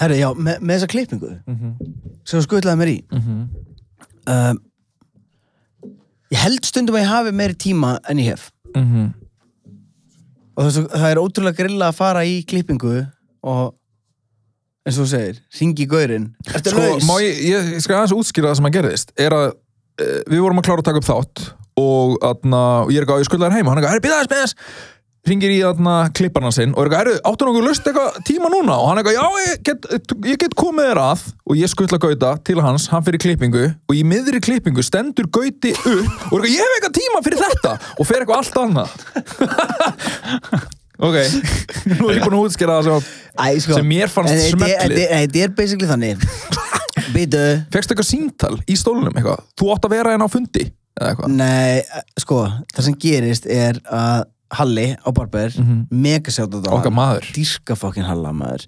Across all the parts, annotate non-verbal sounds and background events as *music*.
Herri, já, með, með þessa klippingu Mhm. sem þú skutlaði mér í um, ég held stundum að ég hafi meiri tíma en ég hef. Mhm. og þess, það er ótrúlega grilla að fara í klippingu og eins og þú segir, ringi í gaurinn. Ertu Sko, laus? má ég, ég skal aðeins útskýra það sem að gerðist. Er að e, við vorum að klára að taka upp þátt og, atna, og ég er ekki á, ég skuldaði heima. Og hann er ekki, herri, býða þess með þess ringir í atna, klipparna sinn og er ekki, herri, áttu nokkuð lust eitthvað tíma núna? Og hann er ekki, já, ég get, ég get komið þér að. Og ég skuttla Gauta til hans, hann fyrir klippingu og í miðri klippingu stendur Gauti upp og er ekki, ég hef eitthvað tíma fyrir þetta. Og fer eitthvað allt annað. *laughs* Ok, nú er ég búin að útskýra það sem, Æ, sko, sem mér fannst en þetta er- basically þannig. *laughs* Býtu Fekstu eitthvað síntal í stólunum eitthvað? Þú átt að vera einn á fundi eitthvað? Nei, sko, það sem gerist er að Halli á Barber mm Mhm. mega sjátt á Okkar maður. Dírka fokkin Halla maður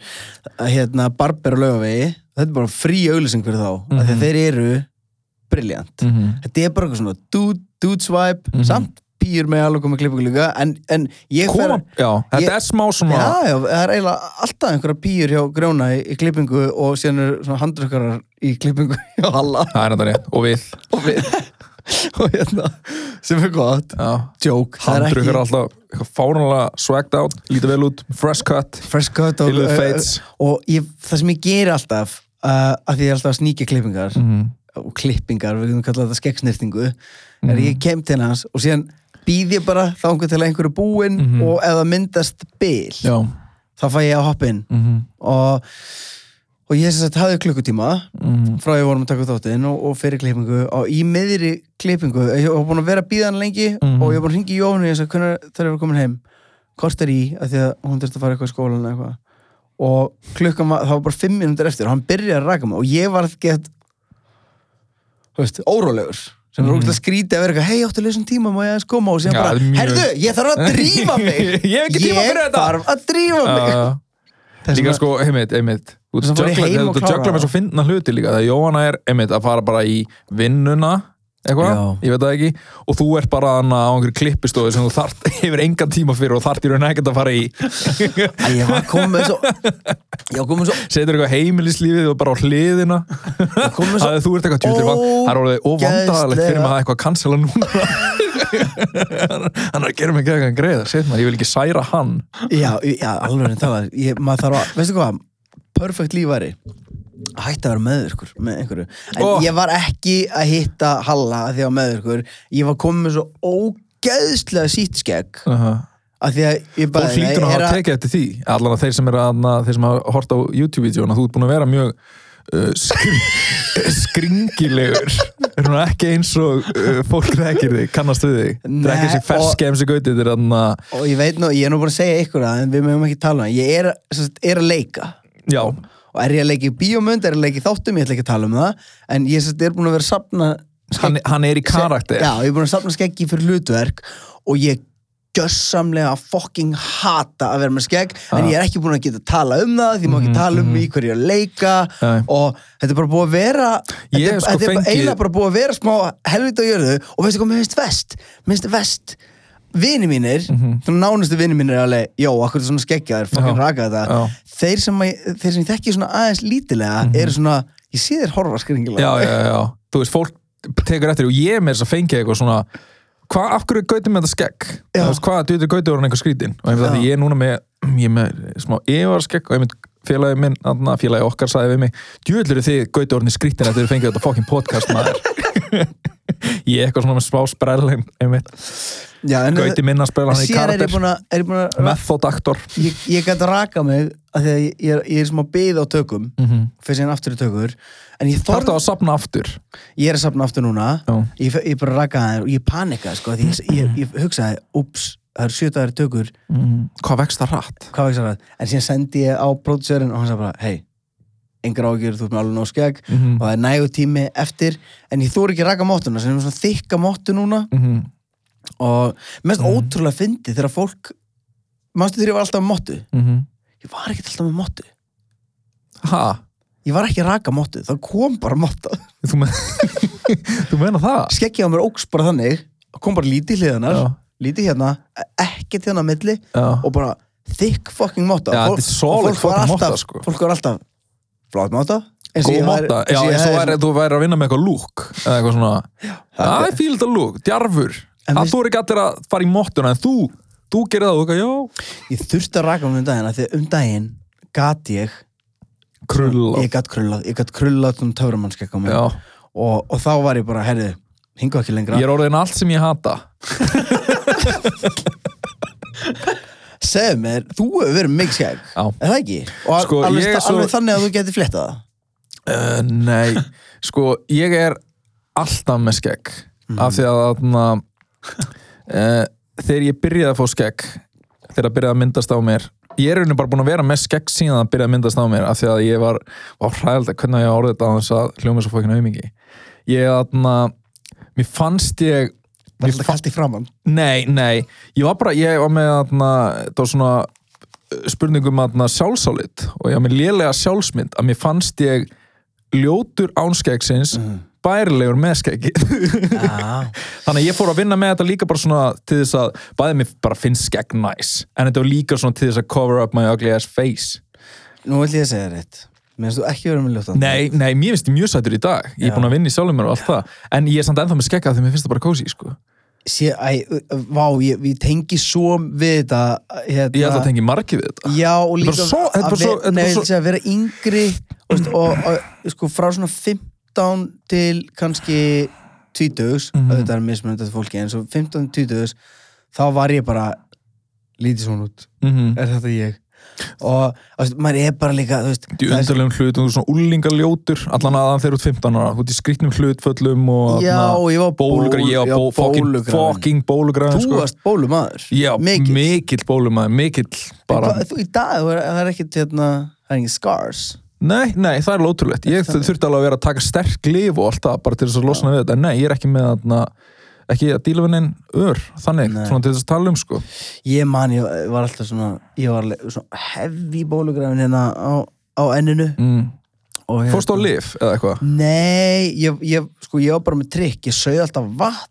Að Hérna, Barber og Laugavegi Þetta er bara frí auglýsing fyrir þá mm. -hmm. Þeir eru briljant -hmm. Þetta er bara eitthvað svona dude, dude swipe Mhm. Samt pýr með alveg komið klippingu líka En, en ég fer þetta er smá svona Já, já, það er eiginlega alltaf einhverja pýr hjá Grjóna í, í klippingu og síðan eru svona handrökkarar í klippingu *laughs* hjá Halla Það er þetta rétt, og við og við *laughs* og hérna, sem er gott joke, það er ekki alltaf fáránlega swagged out Lítið vel út, fresh cut fresh cut og, uh, og ég, það sem ég geri alltaf uh, að því ég er alltaf að sníkja klippingar -hmm. og klippingar, við getum kallað þetta skeggsnirtingu Mhm. er ég kem til hans og síðan býð ég bara þangur til að einhverju er búinn Mhm. og ef það myndast Já þá fæ ég að mm -hmm. og, og ég sem sagt hafði klukkutíma Mhm. frá ég vorum að taka þáttinn og, og fyrir klippingu. Og í miðri klippingu ég var búin að vera að býða hann lengi Mhm. og ég var búin að ringi í Jónu og ég sagði hvernig þarf ég að koma heim? Kort er í? Að því að hún þurfti að fara eitthvað í skólan eða eitthvað. Og klukkan var, það var bara fimm minútur eftir og hann byrjaði að raka mig og ég var að get þú veist, órólegur. Sem er Mhm. ógæslega skrítið að vera eitthvað hei, áttu lausum tíma, má ég aðeins koma? Og síðan Já, bara, mjög- herðu, ég þarf að *laughs* drífa mig. Ég hef ég þarf að drífa mig. Þess Líka sko, einmitt, einmitt. Þú jökla með svo finna hluti líka Það Jóhanna er, einmitt, að fara bara í vinnuna eitthvað, ég veit það ekki. Og þú ert bara hana á einhverju klippistofu sem þú þart, *laughs* hefur engan tíma fyrir og þart í raun ekkert að fara í. Æ, ég var komið svo ég var komið svo setur eitthvað heimilislífið og bara á hliðina. Svo að þú ert eitthvað tjútir það er orðið óvandalegt fyrir maður að eitthvað cancela núna. Hann er að gera mig eitthvað greið set maður, ég vil ekki særa hann. Já, já, alveg en tala ég, maður þarf að, veistu hvað? Perfect líf væri að hætta að vera meðvirkur með einhverju. En Ó. ég var ekki að hitta Halla að því að meðvirkur ég var komið með svo ógeðslega sítt skegg uh -huh. að því að ég bara fólk hlýtur að hafa tekið eftir því allan að þeir sem er að þeir sem hafa hort á YouTube-vídeóna, þú ert búin að vera mjög uh, skring, *laughs* skringilegur. Er hún ekki eins og uh, fólk þekkir þig, kannast við þig? Það er ekki Nei, þessi ferski MC Gauti þetta er hann að og ég veit nú, ég er nú bara að segja ykkur en við mögum ekki tala um ég er, er að leika. Já, og er ég að leika í bíómynd, er ég að leika í þáttum ég ætla ekki að tala um það en ég sem sagt, er búin að vera sapna hann, hann er í karakter Já, ég er búin að sapna skeggi fyrir hlutverk og ég gjössamlega fucking hata að vera með skegg en Já. ég er ekki búin að geta að tala um það því ég má ekki Mhm, tala um mhm. í hverju er að leika Nei. og þetta er bara búið að vera þetta er, sko eiginlega bara búið að vera smá helvita á jörðu og veistu hvað mér finnst vest mér finnst vest vini mínir, mm. -hmm. nánustu vini mínir er alveg, já, akkur er svona skeggjaðir, fucking Já. raka þetta þeir sem, að, þeir sem ég þekki svona aðeins lítilega eru svona, ég sé þér horfa skringilega já, já, já, þú veist, fólk tekur eftir og ég með þess að fengja eitthvað svona hvað, af hverju er Gauti með þetta skegg. Þú veist, hvað, þú Gauti voru eitthvað skrítin og að Já. því ég er núna með ég með smá yfarskegg og einmitt félagi minn, þarna, félagi okkar sagði við mig djúðlur þið Gauti orðinni skrítin eftir þið fengið þetta fucking podcast maður *laughs* *laughs* ég er eitthvað svona með smá sprell Gauti minna sprell hann í er karakter að, er ég að ég, ég gæti að raka mig af því að ég, ég, er, ég er smá byð á tökum. Mm -hmm. fyrir síðan aftur í tökur. Ég þarf þorð, að sapna aftur? Ég er að sapna aftur núna. Ég, bara raka það og ég panikaði sko, því ég, ég, ég hugsaði, ups það eru sjötaðar tökur, mm. hvað vext það rætt? það en síðan sendi ég á pródusörinn og hann sagði bara, hei engar ágjör, þú ert með alveg nóg skegg Mhm. og það er nægu tími eftir en ég þóri ekki að raka móttuna sem er svona þykka móttu núna Mhm. og mest Mhm. ótrúlega fyndi þegar fólk manstu þegar ég var alltaf með móttu Mhm. ég var ekki alltaf með móttu Ha? ég var ekki að raka móttu, það kom bara mótta *laughs* Þú, men... þú meina það? skeggið á mér óks bara þannig kom bara lítið hliðanar lítið hérna, ekkert hérna á milli Já. og bara thick fucking mótta er fólk sko. fólk var alltaf og Góð motta, já, eins og hefði- væri, þú væri að vinna með eitthvað lúk eða eitthvað svona, það- I feel the look, djarfur. Það þú er ekki allir að fara í mottuna en þú, þú gerir það og þú eitthvað, já. Ég þurfti að raka mig um daginn af því að um daginn gat ég krulla, ég gat krullað, ég gat krullað um mig já. Og, og þá var ég bara, herri, hinga ekki lengra. Ég er orðin allt sem ég hata *laughs* segðu mér, þú hefur verið mikið skegg Já. er það ekki? og Sko, alveg, ég er svo- alveg þannig að þú geti flettað það uh, nei, sko ég er alltaf með skegg af því að þarna uh, þegar ég byrjaði að fá skegg þegar það byrjaði að myndast á mér ég er raunin bara búin að vera með skegg síðan það byrjaði að myndast á mér af því að ég var, var hræðald að hvernig ég orðið þetta á þess að hljóma svo fókinu auðmingi ég þarna mér fannst ég mér alltaf kallt í framann Nei, nei, ég var bara, ég var með þarna, það var svona uh, spurningum að sjálfsálit. Og ég var með lélega sjálfsmynd að mér fannst ég ljótur ánskeggsins Mhm. bærilegur með skeggi. Já. *laughs* þannig að ég fór að vinna með þetta líka bara svona til þess að bæði mér bara finnst skegg næs en þetta var líka svona til þess að cover up my ugly ass face. Nú vil ég að segja eitt mér finnst þú ekki verið með ljótt Nei, nei, mér finnst ég mjög sætur í dag. Ég er búin að vinna í sjálfum mér og allt það. En ég er samt ennþá með skegga því mér finnst það bara kósi sko. sé, æ, vá, ég, ég tengi svo við þetta hérna, ég held að tengi margið við þetta. Já, og líka svo- að bara svo- nei, svo- að vera yngri og, og, og sko, frá svona 15 til kannski 20 Mhm. mm þetta er mismunandi fólki en svo 15 til 20 þá var ég bara lítið svona út, mm er þetta ég og veist, maður er bara líka þú veist, Í það er- undarlegum hlut, þú er svona úlingaljótur allan aðan þegar þú ert 15 ára, þú ert í skrýtnum hlutföllum og Já, ég var bólugra, ég var bó, fucking, bólugrafin Þú sko. varst bólumaður Já, mikill. mikill bólumæður, mikill bara, Bara... Þú, í dag, það er ekkert hérna, það er engin scars. Nei, nei, það er alveg ótrúlegt. Ég þurfti alveg að vera að taka sterk lif og allt það, bara til þess að losna við þetta, nei, ég er ekki með þarna, ekki að díla við neinn ör, þannig, Nei. svona til þess að tala um sko Ég man, ég var alltaf svona ég var svona heavy bólugrafin hérna á, á enninu mm. hérna- Fórstu á lif eða eitthvað? Nei, ég, ég, sko, ég var bara með trikk ég sauð alltaf vatn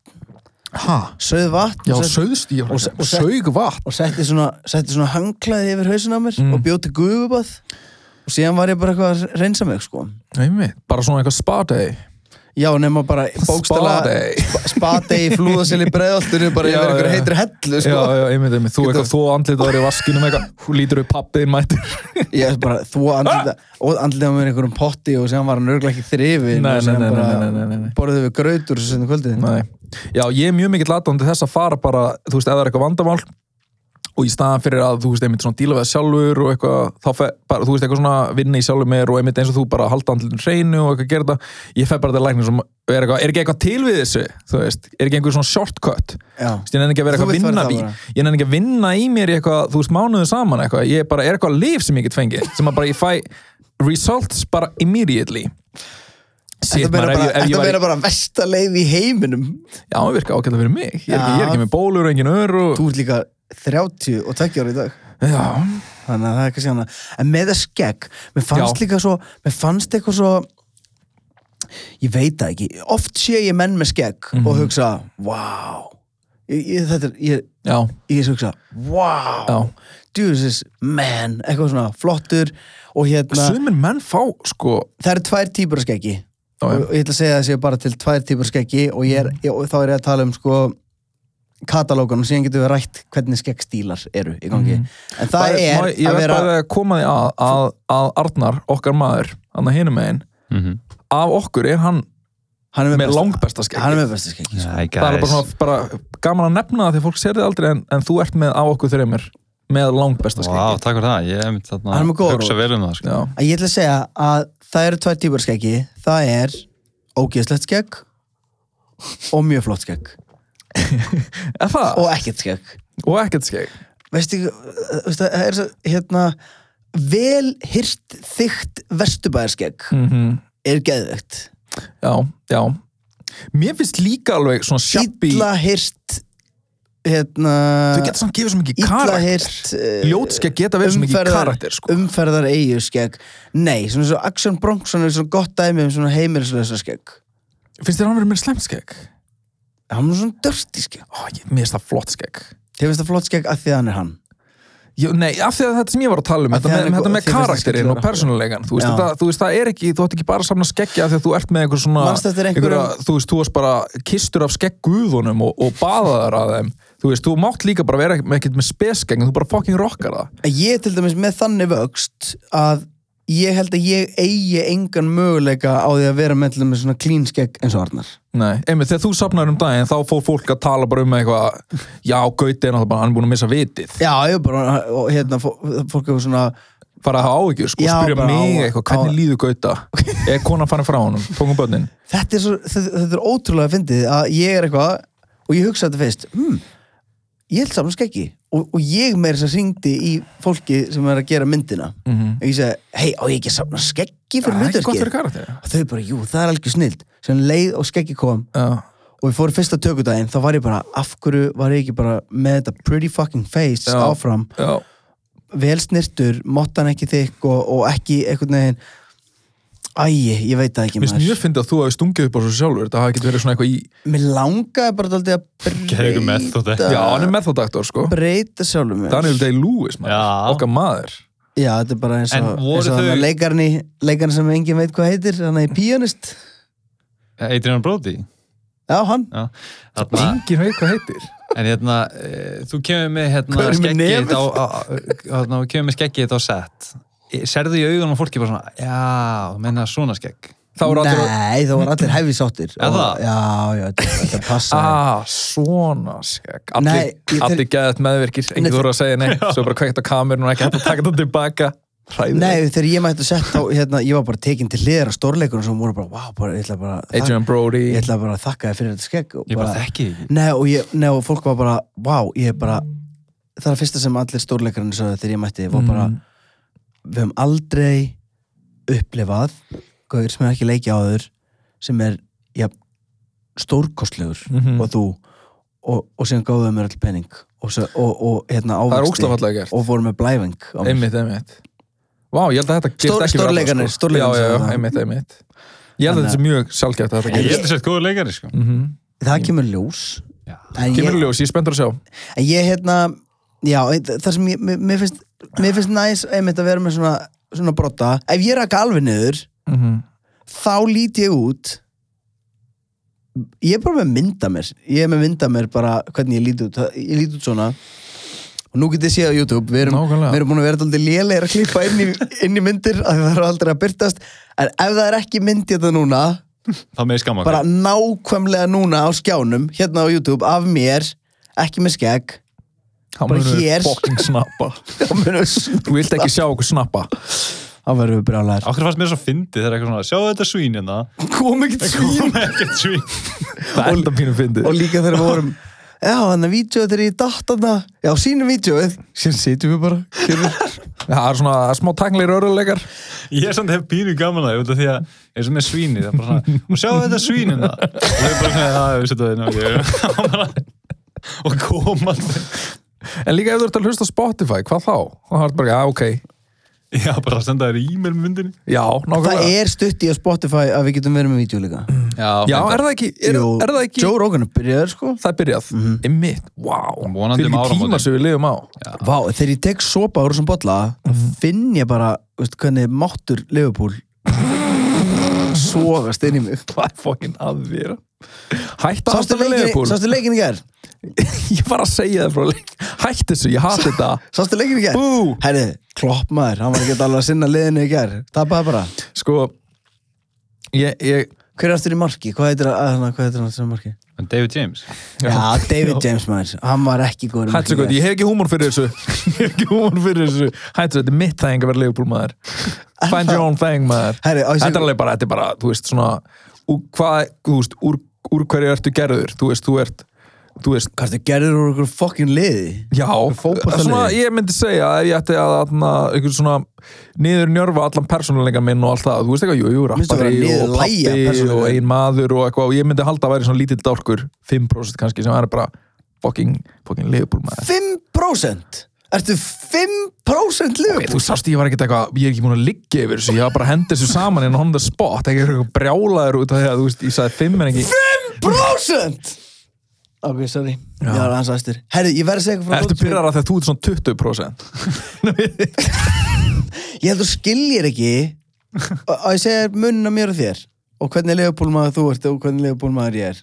Hæ? sauð vatn Já, söðst ég og og Sög vatn og setti svona, setti svona hangklæði yfir hausin á mér Mm. og bjóti gufubað og síðan var ég bara eitthvað að reynsa mig sko. Einmitt, bara svona eitthvað spa day Já, nema bara bókstala. Spa-day í flúðaseli breiðoltinu bara Já, yfir einhver já. heitri hellu sko. Já, já, einmitt, einmitt, þú eitthvað, þú andlið ári í vaskinum eitthvað, þú lítur upp pappiðin mættur *laughs* Ég er bara, þú andlita og andlita á mér einhverjum potti og síðan var hann örgulega ekki þrifin Nei, og síðan nei, bara nei, borðið við grautur sendu kvöldið Nei. Já, ég er mjög mikill aðdándi þess að fara bara, þú veist, ef það er eitthvað vandamál og í staðan fyrir að, þú veist, einmitt svona díla við það sjálfur og eitthvað, þá fe, bara, þú veist, eitthvað svona vinna í sjálfur mér og einmitt eins og þú bara halda andlinn hreinu og eitthvað gera þetta, ég fæ bara þetta læknir sem er eitthvað, er ekki eitthvað til við þessu, þú veist, er ekki einhver svona shortcut, veist, ég nenni ekki að vera eitthvað að vinna í, ég nenni ekki að vinna í mér eitthvað, þú veist, mánuðu saman eitthvað, ég bara, er eitthvað lif sem ég get fengið, sem að bara ég fæ results bara immediately. Þetta ef bara, ég þetta var í heiminum. Já, það virka að fyrir mig. Ég er, ekki, ég er ekki með bólur engin ör og... Þú ert líka 30 og 20 ára í dag. Já, Þannig að það er ekki sérna En með það skegg, mér fannst Já. líka svo Mér fannst eitthvað svo Ég veit það ekki Oft sé ég menn með skegg Mhm. og hugsa Wow ég, ég, Þetta er, ég, já, ég hugsa Wow. Jesus, man, eitthvað svona flottur og hérna, Sumir menn fá, sko... það eru tvær típur af skeggi. Og, ég ætla að segja það sé bara til tvær típur skeggi og, ég er, og þá er ég að tala um sko katalógan og síðan getum við rætt hvernig skeggstílar eru í gangi Mhm. en það Bæði- er má- Ég að verð bara að koma því að, að, að Arnar, okkar maður, hann að hinum megin, Mhm. af okkur er hann hann er með, með besta- langbesta skegg. hann er með besta skeggi sko. Hi Það er bara, bara gaman að nefna það því að fólk sér þið aldrei en, en þú ert með á okkur þreymur með langbesta skeggi. Vá, takk fyrir það, ég hef myndi þarna Hann er með góða hugsa vel um það sko. Já, að ég ætla að segja að það eru tvær típur af skeggi það er ógeðslegt skegg og mjög flott skegg er? Og ekkert skegg. Og ekkert skegg. veistu, veistu það er svo, hérna vel hyrt þygt vesturbæðarskegg mm er geðvegt já, já. Mér finnst líka alveg svona shabby illa hyrt hérna þau geta samt gefið svo mikið karakter. uh, ljótskegg geta verið svo mikið karakter sko. umferðar eigjurskegg nei, svona svo Axel Bronson er svona gott dæmi um svona heimilislösa skegg finnst þér hann verið mér slemt skegg? Hann er svona dörsti skegg Ó, ég, mér finnst það flott skegg. Þið finnst það flott skegg að því að hann er hann? Jú, nei, af því að þetta sem ég var að tala um þetta með, þetta með það karakterinn og persónulegan þú veist, þetta, þú veist, það er ekki, þú ætti ekki bara að samna skeggja af því að þú ert með einhver svona einhverja- þú veist, þú varst bara kistur af skeggguðunum og, og baðaðar að þeim. Þú veist, þú mátt líka bara vera með ekkert með spesgeng þú bara fucking rockar það. Að ég til dæmis með þannig vöxt að ég held að ég eigi engan möguleika á því að vera með til dæmis svona clean skegg eins og Arnar. Nei, einmitt, þegar þú sapnar um daginn þá fór fólk að tala bara um eitthvað já, Gauti er náttúrulega bara, hann er búin að missa vitið. Já, ég bara, og hérna fó- fólk hefur svona fara að hafa áhyggjur, sko, Já, spyrja mig eitthvað, hvernig á- líður Gauta? *laughs* Er konan farin frá honum, tókum börnin? Þetta er, svo, þetta, þetta er ótrúlega fyndið að ég er eitthvað og ég hugsa þetta fyrst hmm, ég held saman skeggi. Og, og ég meira þess að ringdi í fólki sem er að gera myndina. Mm -hmm. og ég segi, hei, á ég ekki að safna skeggi fyrir er hlutverkið? og þau bara, jú, það er alveg snild. Sem leið og skeggi kom. Já, og við fórum fyrsta tökudaginn þá var ég bara, af hverju var ég ekki bara með þetta pretty fucking face Já. áfram? Já, vel snirtur, mottan ekki þykk og, og ekki einhvern veginn æi, ég veit það ekki Mér finnst mjög fyndið að þú hafi stungið upp á svo sjálfur. Þetta hafi ekki verið svona eitthvað í mér langaði bara dálítið að breyta Já, hann er methodaktor sko. Breyta sjálfum mér. Daniel Day-Lewis, Já. okkar maður. Já, þetta er bara eins og, voru eins og þau- leikarni, leikarni sem engin veit hvað heitir hann er pianist Adrian Brody? Já, hann. Þarna, Engin veit hvað heitir. En hérna, e, þú kemur með hérna nefið? á, á, á, hérna, á set. E, serðu í augunum á fólki bara svona já, menna svona skegg. Þá er allir nei, þá var allir hefði sáttir *laughs* Er það? já, já, þetta, þetta passa *laughs* Ah, svona skegg. Allir, Nei, ég- allir geðað meðvirkir Nei, Engin þú að segja nei *laughs* Svo bara kveikt á kamerun og ekki hægt að taka þetta tilbaka. Hræðilegt. Nei, þegar ég mætti að setja á, hérna, ég var bara tekinn til hliðar á stórleikunum sem voru bara, wow, bara, ég ætla bara, Adrian Brody. ég ætla bara að þakka þér fyrir þetta skegg og ég bara þekki Nei, og, ég, nei, og fólk var bara, wow, ég er bara, það er fyrsta sem allir stórleikarnir sagði þegar ég mætti, var bara, Mm. Við höfum aldrei upplifað, gauður sem er ekki leiki á þur, sem er, ja, stórkostlegur Mhm. og þú, og, og síðan gáðuðu mér all penning og, og, og hérna Það er ávexti og voru með mér. Einmitt, einmitt Vá, ég held að þetta gerst Stór- ekki fyrir alla, stórleikarnir, sko. stórleikarnir Já, já, sagði já, það. einmitt, einmitt Ég held að þetta sé mjög þetta ég held að þetta er góður leikari sko Mhm. Það kemur ljós. Já. En Kemur ég, ljós, ég er spenntur að sjá en ég hérna, já, það sem ég, mér, finnst, mér finnst næs einmitt að vera með svona, svona brotta. Ef ég raka alveg niður, Mhm. þá lít ég út. Ég er bara með mynda mér ég er með mynda mér bara hvernig ég lít út. Ég lít út svona. Og nú getið séð á YouTube við erum, við erum búin að vera alltaf lélegir að klippa inn í, inn í myndir að það eru aldrei að byrtast en ef það er ekki mynd í þetta núna bara nákvæmlega núna á skjánum hérna á YouTube af mér ekki með skegg Hann Bara munur hér. fucking snappa. *laughs* Þú vilt ekki sjá okkur snappa. Þá verðum við brjálæðir Okkur fannst mér svo fyndið þegar eitthvað svona, sjáu þetta svín hérna? Kom ekkert Það svín. kom ekkert svín. Það er enda pínu fyndið. og líka þegar við vorum já þannig að þegar ég datt þarna. Já sínum vídeoið. Síðan sitjum við bara. Það er svona smá tangleir öruleikar Ég er samt hef pínu gaman að það því að eins og með svíni það er bara svona, og sjáu þetta svín hérna? Og það er bara svona, að við þetta hérna *laughs* og koma En líka ef þú ert að hlusta Spotify, hvað þá? Það er bara, já, ok Já, bara að senda þér e-mail með myndinni Já, það nákvæmlega er stutt í á Spotify að við getum verið með vídeo líka Já, Já, er það ekki, er, Jú, er það ekki Joe Rogan er byrjaður sko Það er byrjað, mm. -hmm. mitt, wow Vonandi um Fyrir áramótin. tíma sem við lifum á Vá, þegar ég tek sopa úr þessum bolla þá finn ég bara, veist, hvernig máttur Liverpool *laughs* sogast inn í mig Hvað er fokkin að vera? Hætt að Sástu leikin, Leopold sástu leikin í gær? *laughs* Ég var að segja það frá leik Hætt þessu, ég hati þetta. *laughs* Sástu leikin í gær? Bú Herri, klopp maður, hann var ekki alveg að sinna liðinu í gær. Tapaði bara. Sko Ég, ég Hver er aftur í marki? Hvað heitir hann, hvað heitir hann sem marki? David James. Já, David James maður, hann var ekki góður í Hætt þessu marki í gott, gær. ég hef ekki húmor fyrir þessu. *laughs* Ég hef ekki húmor fyrir þessu. Hætt þessu, þetta er mitt þæging að vera Leopold maður Find your own thing maður. Herri, á ég Þetta er alveg bara, þetta er bara, þú veist, svona úr, hvað, þú veist, úr, úr hverju ertu gerður? Þú veist, þú ert þú veist, Hvað ertu gerður úr okkur fokkin liði? já. Svona, ég myndi segja ef ég ætti að einhvern svona niður njörfa allan persónuleika minn og allt það, þú veist eitthvað, jú, jú, rappari og pappi og ein maður og eitthvað. Og ég myndi halda að væri svona lítill dálkur 5% kannski sem væri bara fucking, fucking Liverpool maður. 5%? Ertu 5% liðbúl? Þú sást ég var ekkert eitthvað, ég er ekki búin að liggja yfir þessu, ég var bara að henda þessu saman on the spot, ekki eitthvað brjálaður út af því að þú veist, ég sagði 5 en ekki 5%? Ok, sorry. Já, það er hans aðstur. Herri, ég verði að segja eitthvað frá Ertu sem- byrjar að þegar þú ert svona 20% *laughs* Ég held þú skiljir ekki að ég segja munna mér og þér og hvernig liðbúlmaður þú ert og hvernig liðbúlmaður ég er.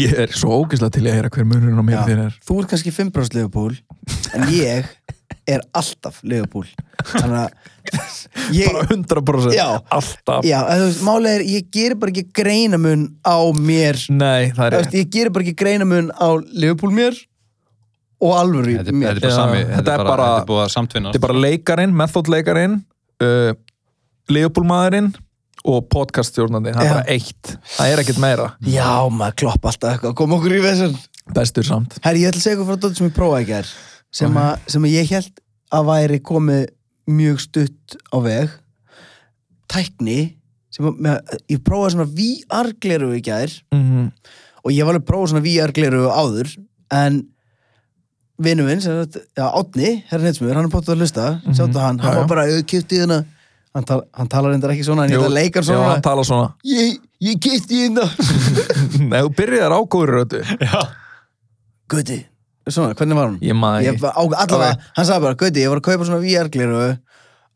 Ég er svo ógeðslega til í að heyra hver munurinn á mér Já. þér er Þú ert kannski 5% liðbúl en ég er alltaf *laughs* ég... Bara 100% Já. Alltaf. Já, málega er, ég gerir bara ekki greinamun á mér. Nei, er veist, ég gerir bara ekki greinamun á Liverpool mér og alvöru Þetta mér. þetta er bara sami, þetta þetta er bara, bara- þetta er búið að samtvinna Þetta bara leikarin, methodleikarin uh, Leopoldmaðurinn og podcaststjórnandi Það er bara eitt. Það er ekkert meira. Já, maður klopp alltaf eitthvað, kom okkur í vessun Bestur samt. Herri, ég ætla að segja eitthvað frá dóttir sem ég prófaði ekki er sem, að, sem að ég held að væri komið mjög stutt á veg. Tækni sem að, ég prófaði svona VR-gleru í gær. Mm og ég var alveg prófað svona VR-gleru áður en vinnu minn, Átni, herra neinsmur, hann er bóttið að hlusta, sjáttu hann, hann Já, var bara, ég kipti hérna, hann, tal, hann talar reyndar ekki svona, en ég ætla að leika hann Já, svona, hann tala svona. Ég, ég kipti hérna, *laughs* Nei, þú byrjar á góður rötu Guði, svona, hvernig var hann? Ég maður á, allavega, hann sagði bara, Guði, ég var að kaupa svona VR-gleru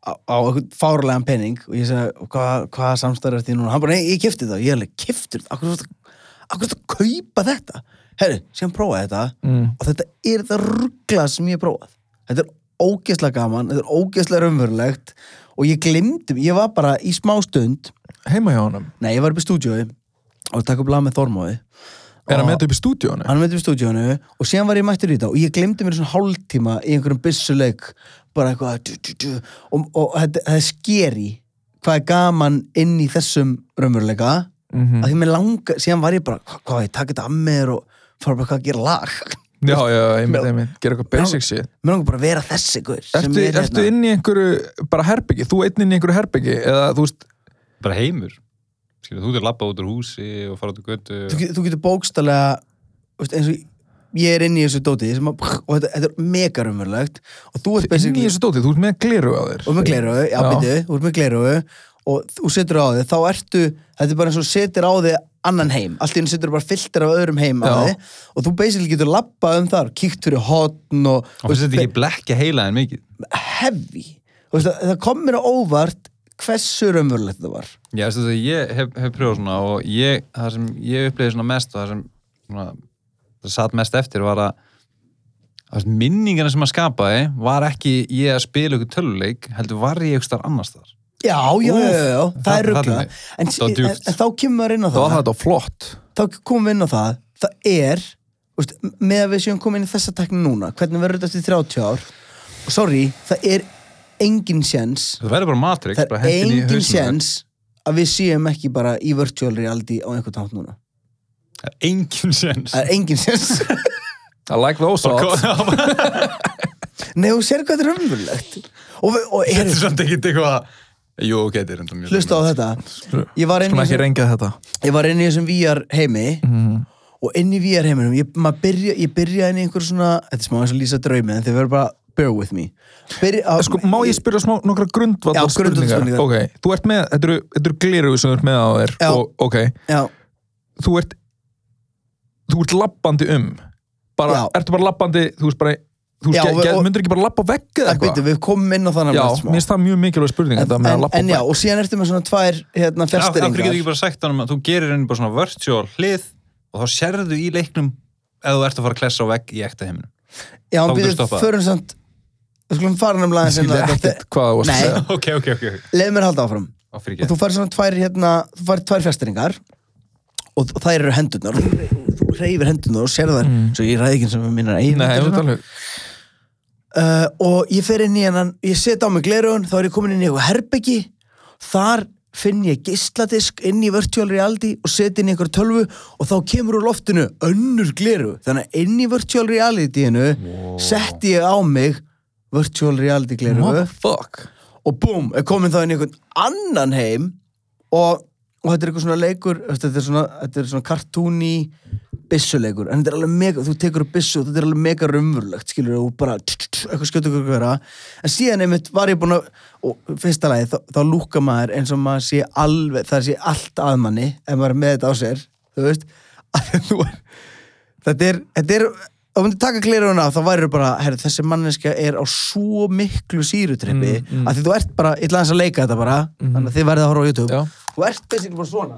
á, á fárlegan penning og ég sagði, hvað hva samstæður er þetta núna? Hann bara, nei, ég kipti það, ég er alveg, kiptur það, akkur er þetta að kaupa þetta? Herru, síðan prófaði þetta mm. og þetta er það ruggla sem ég hef prófað þetta er ógeðslega gaman, þetta er ógeðslega raunverulegt og ég glimti, ég var bara í smá stund Heima hjá honum nei, ég var upp í stúdíói og takk upp lag með Þormóði Er hann með þetta upp í stúdíónu? hann með upp í stúdíónu og síðan var ég mættur í þetta og ég glimti mér svona hálftíma í einhverjum byssuleik bara eitthvað du, du, du, og, og það er skeri hvað er gaman inn í þessum raunveruleika Mm að því mér langa, síðan var ég bara hvað, hvað ég taka þetta að mér og fara bara hvað að gera lag Já, já, einmitt, einmitt Gera eitthvað basic shit mér langar bara að vera þessi guður sem Ertu, er ertu hérna- inn í einhverju bara herbyggi? Þú einn inn í einhverju herbyggi? Eða þú veist bara heimur Skilur, þú getur labbað út úr húsi og fara út úr götu þú, get- þú getur bókstallega eins og ég er inn í þessu dóti og þetta, þetta er mega raunverulegt. Og þú ert inn í þessu dóti, þú ert með gleru á þér. Og með gleru, já, Já. býtu, þú ert með gleru og þú setur á þig, þá ertu þetta er bara eins og setur á þig annan heim. Allt í henni setur bara filter af öðrum heim á Já. þig og þú basically getur labbað um þar kíkt fyrir hotn og og finnst þetta ekki blekja heila en mikið. Heavy. Þú það, það kom mér á óvart hversu raunverulegt það var? Já, þetta, ég hef, hef pröfað svona og ég, það sem ég upplifði svona mest og það sem svona, það satt mest eftir var að sem minningarna sem að skapaði var ekki ég að spila ykkur töluleik heldur var ég ykkur starf annars þar já, já, já, já, já, það er það- ruggla það- en, en, djúpt. en þá kemur maður inn á Það. þetta flott. Þá komum við inn á það. Það er, veist, með að við séum komin inn í þessa tekni núna, hvernig verður þetta eftir 30 ár? Og sorry, það er engin sjens það verður bara Matrix, það bara er engin sjens að við séum ekki bara í virtual reality á einhvern tátt núna. Það er engin sjens það er engin sjens *laughs* I like those odds *laughs* nei, þú sér hvað þetta er umvöldlegt og, við- og þetta er, samt ekki eitthvað jú, ok, þetta er enda mjög hlusta á þetta. Ég var inn Skulum í ekki þessum, rengja þetta. Ég var inn í þessum VR heimi mm. og inn í VR heiminum ég, maður byrja, ég byrja inn í einhver svona þetta er smá eins og lýsa draumi en þið verður bara bear with me. Byrja, á, Sko, má ég spyrja smá nokkra grundvallar Já, grundvallarspurningar. Ok, þú ert með, þetta eru, þetta eru gliru sem þú ert með á þér Já. og, ok, já, þú ert þú ert lappandi um. Bara, Já. ertu bara lappandi þú veist bara, þú Já, og- og- myndir ekki bara lappa á vegg eða eitthvað? við komum inn á þannig Já, mér finnst það mjög mikilvæg spurning en, að en, en já, og síðan ertu með svona tvær hérna, hverju getur fjasteringar ekki bara sagt hann að þú gerir henni bara svona virtual hlið og þá sérðu í leiknum ef þú ert að fara að klessa á vegg í ekta heiminum? Já, Þá en getur byrju, stoppað. förum samt við skulum fara nefnilega Ég skildi aðeins inn á ekkert hvað það var að segja. *laughs* Ok, ok, ok, ok. Leið mér að halda áfram. Á fyrir og þú fær svona tvær hérna, þú fær tvær fjasteringar og, og þær eru hendurnar. Og þú, reyfir hendurnar og sér þær svo ég ræði ekki sem við minnar eigin Nei, þú alveg uh, og ég fer inn í hennan ég set á mig glerugun, þá er ég komin inn í eitthvað herbyggi. Þar finn ég geisladisk inn í virtual reality og seti inn í einhver tölvu og þá kemur úr loftinu önnur gleru þannig að inn í virtual realityinu setti ég á mig virtual reality gleru Motherfuck. Og búm, er komin þá inn í einhvern annan heim og, og þetta er eitthvað svona leikur þú þetta er svona, þetta er svona kartúni byssuleikur, en þetta er alveg mega þú tekur upp byssu og þetta er alveg mega raunverulegt skilur og bara eitthvað skjötu ykkur vera en síðan einmitt var ég búin að og fyrsta lagi, þá, þá lúka maður eins og maður sé alveg, það sé allt að manni ef maður er með þetta á sér þú veist, *laughs* að þú er þetta er, þetta er ef myndi taka kliruna af þá væri bara, herri, þessi manneska er á svo miklu sírutrippi Mm, mm. að því þú ert bara, ég ætla aðeins að leika þetta bara þannig að þið verðið að horfa á YouTube Já. þú ert basically bara svona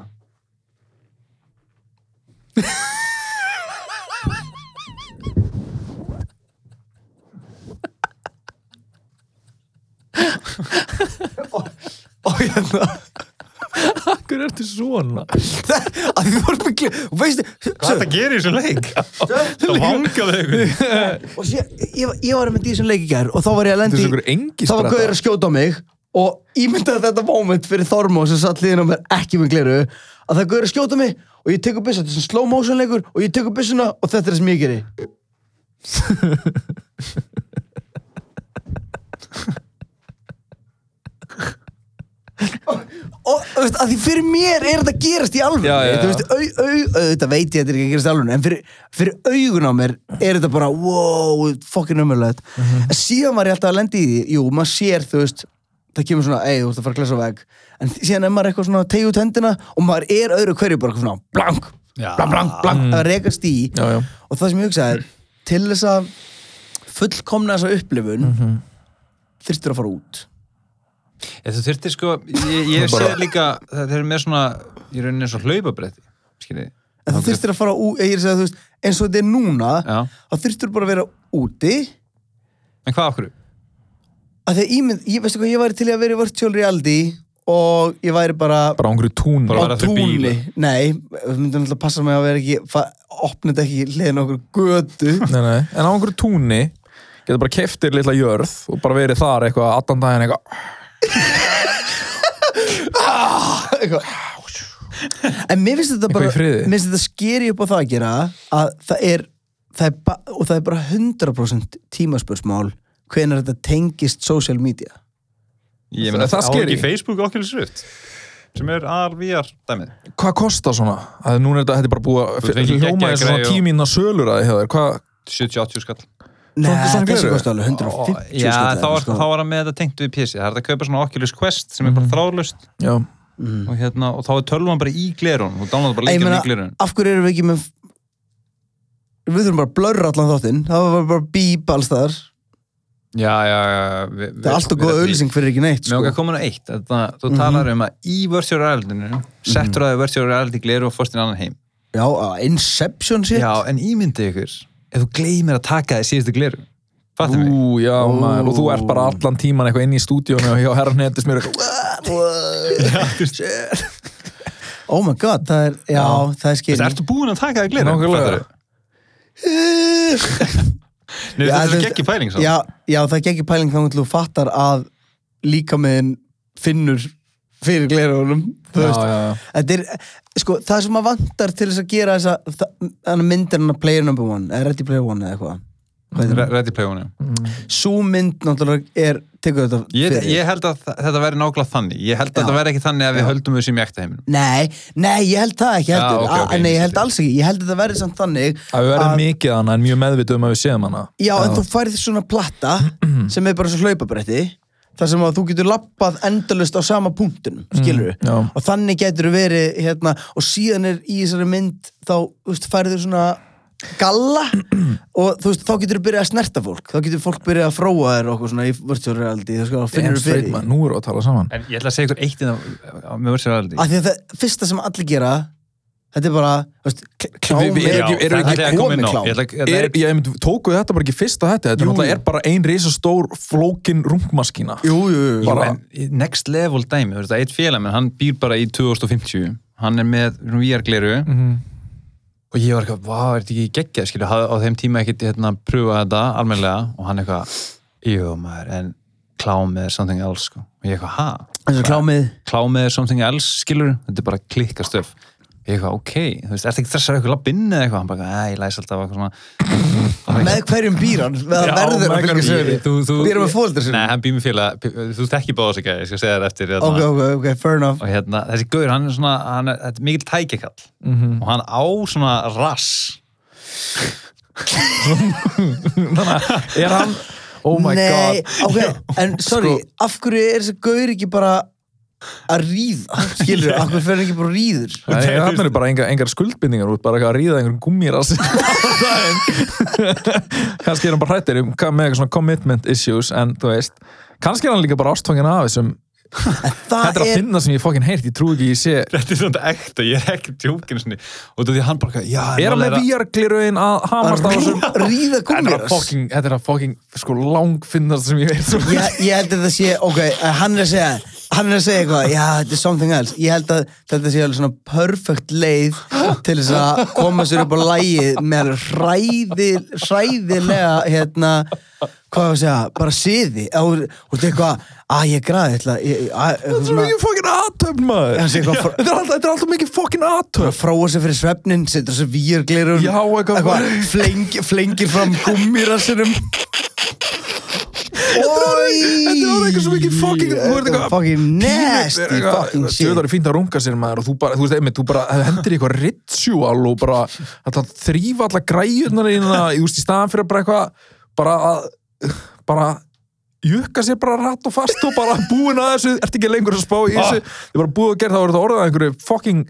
*laughs* og, og hérna Akkur ertu svona? Að því þú ert með kliruna og veistu, Hvað það gerir í þessu leik? Það vangaði ykkur. og sé, ég, ég var með því sem leik í gær og þá var ég að Þetta lendi er svo engi þá var Gauður að skjóta á mig og ímyndaði þetta moment fyrir Þormó sem satt liðin á mér ekki með gleru að það Gauður að skjóta mig og ég tekur byssu, þetta er svona slow motion leikur og ég tekur byssuna og þetta er það sem ég geri. *laughs* *laughs* *laughs* Og, og þú veist, að því fyrir mér er þetta gerast í alveg þú veist, au, au, þetta veit ég þetta er ekki að gerast í alveg en fyrir, fyrir augun á mér er þetta bara wow, fokkin umhverfilegt Mhm. en síðan var ég alltaf að lendi í því jú, maður sér, þú veist það kemur svona, ei, þú ert að fara að klesa veg en síðan er maður eitthvað svona að tegja út hendina og maður er öðru hverju bara svona blank, Já. blank, blank, blank að rekast í. Já, já. Og það sem ég hugsaði til þess að fullkomna þessa upplifun mm þyrstur að fara út þú þurftir sko, ég, ég Bara- sé líka, það er með svona, í rauninni eins og hlaupabretti, skiljið. en þú þyrstur að fara út, ég er að segja, þú veist eins og þetta er núna, Já, þá þyrstur bara að vera úti. En hvað okkur? að því að ímynd, ég veistu hvað, ég væri til að vera í virtual reality og ég væri bara Bara á einhverju tún Bara túnli nei, við myndum alltaf að passa mig að vera ekki opna þetta ekki hliðin okkur götu. *laughs* Nei, nei, en á einhverju túnni getur bara keftir litla jörð og bara verið þar eitthvað allan daginn eitthvað Eitthvað. en mér finnst þetta Eitthvað bara í friði. mér finnst þetta skeri upp á það að gera að það er, það er ba, og það er bara 100% tímaspörsmál hvenær þetta tengist social media Ég meina, Það það á skeri. ekki Facebook Oculus Rift, sem er AR-VR dæmið. Hvað kostar svona? Að núna er þetta, þetta er bara búið Þú að fengir hljóma geggjaða eins og svona græju og- tíminna sölur að þið þér Hvað, 70-80 skall. Nei, þessi kosti alveg 150 Já, þá var, sko. þá var hann með þetta tengt við PC. Það er þetta að kaupa svona Oculus Quest sem er bara þráðlust já, Mm. og, hérna, og þá er tölvan bara í glerun. Þú downloada bara líka í glerun. af hverju erum við ekki með við þurfum bara að blurra allan þáttinn það var bara bíp alls þar Já, já, já. vi- það er alltaf góð auðlýsing fyrir ekki neitt Mér okkar sko. komin á eitt, þetta, þú Mhm. talar um að í virtual reality settur að virtual reality gleru og fórst í annan heim já, að Inception shit Já, en ímyndi ykkur ef þú gleymir að taka þið síðustu gleru Fattum mig? ú, já, Ú. maður Og þú ert bara allan tíman eitthvað inn í stúdíónu og hjá herran hendis mér eitthvað *laughs* oh my god, það er, já, það er Þú skil veist, ertu búin að taka þið gleru? Nákvæmlega. *laughs* Nei, Já, þetta þú er ekki pæling já, já, það er ekki pæling þá til þú fattar að líka meðin finnur fyrir glerunum Já, já, já. Er sko, það sem maður vantar til þess að gera þessa þannig myndir hann að player number one eða ready player one eða eitthvað? Ready Play One Sú mynd náttúrulega er tekur þetta ég, fyrir. ég held að þetta verði nákvæmlega þannig. Ég held að Já. þetta verði ekki þannig að við Já. höldum við sem í ekta heiminum. Nei, nei, ég held það ekki Já, heldur ok, ok, A- Nei, ég ég held alls ekki, ég held að þetta verði samt þannig Að við verðum Að- mikið hana en mjög meðvitið um að við séum hana. Já, en þú færið svona platta *clears throat* sem er bara svo hlaupabretti þar sem að þú getur lappað endalust á sama punktunum, skilur já. og þannig getur verið hérna, og síðan er í þessari mynd þá þú veist, færið svona galla *clears throat* og þú veist, þá getur þú byrjað að snerta fólk. Þá getur fólk byrjað að fróa þér og okkur svona í virtual reality, þá sko, finnur Damn þú fyrir nú við að tala saman. En ég ætla að segja ykkur eitt inn á, á með virtual reality. Af því að það fyrsta sem allir gera þetta er bara, veist, kl- klám Við- við- er- er ekki- er að komið klám. Að- þetta er, er- ég einmitt, tókuð þetta bara ekki fyrsta þetta? Þetta Jú, er, er bara ein risastór flókin rungmaskína Jú, jú, jú, next level dæmi, þú veist, eitt félag minn, hann býr bara í 2050 hann er með VR-gleru Mhm. og ég var eitthvað, vá, er þetta ekki geggjað? Skilju, hafði á þeim tíma ekkert hérna pröfa þetta almennilega. Og hann eitthvað jú maður, en klám er something else sko. og ég eitthvað, ha? Klámið. Klámið er something else, skilur þetta er bara klikka stöf ég eitthvað, ok, þú veist, ertu ekki þessar eitthvað labbinn eða eitthvað, hann bara, ég læs alltaf eitthvað svona Með hverjum býr hann? Það Já, verður með að fylgja hverjum sögri Þú- þú- Býr hann með fóldur sinni? Nei, hann býr með félag, þú tekki báða sig ég skal segja þér eftir hérna. Ok, ok, ok, fair enough og hérna, þessi gaur, hann er svona hann er, þetta mikill tækikall Mhm. og hann á svona rass er hann oh my Nei, god en sorry Sko- Af hverju er þessi gaur ekki bara að ríða? Skilur, *laughs* fer hann ekki bara ríður? Nei, þannig er bara engar, engar skuldbindingar út, bara að ríða einhverjum gummiras *laughs* *laughs* kannski er hann bara hrættir um, með eitthvað svona commitment issues en þú veist, kannski er hann líka bara ástfangin af þessum Það þetta er að finna sem ég fokkin heyrt, ég trú ekki ég sé þetta er svona ekta, ég er ekki tjókin og þú því hann bara, já, er hann með VR-gliruðin að hamast á þessum rí- ríða er gummiras þetta er að fokking sko langfinnast sem ég veit. Ég, ég held að það sé, ok, hann er að segja hann er að segja eitthvað, já, þetta er something else. Ég held að þetta sé alveg svona perfect leið til þess að koma sér upp á lægið með hræði, hræðilega hérna, hvað var að segja bara siði, og þú veist eitthvað að ég græði, ég- Þetta er svo mikið fokkin aðtöfn maður. Þetta er alltaf, þetta er mikið fokkin að aðtöfn fróa sig fyrir svefnin, setur eitthvað- fleng, flengir fram gummirassinum Þetta orðið eitthvað svo mikið fucking- þú fucking nasty fucking Þú shit. Veit það er fínt að runga sér maður og þú bara, þú veist, einmitt, þú bara hendur í eitthvað ritual og bara þetta þrýfa alla græjurnar inn að, þú veist, í staðan fyrir bara eitthvað bara að, bara jukka sér bara rætt og fast og bara búin að þessu, ert ekki lengur að spá í þessu? Þið bara búið að gera það, voru þetta orðað að einhverju fucking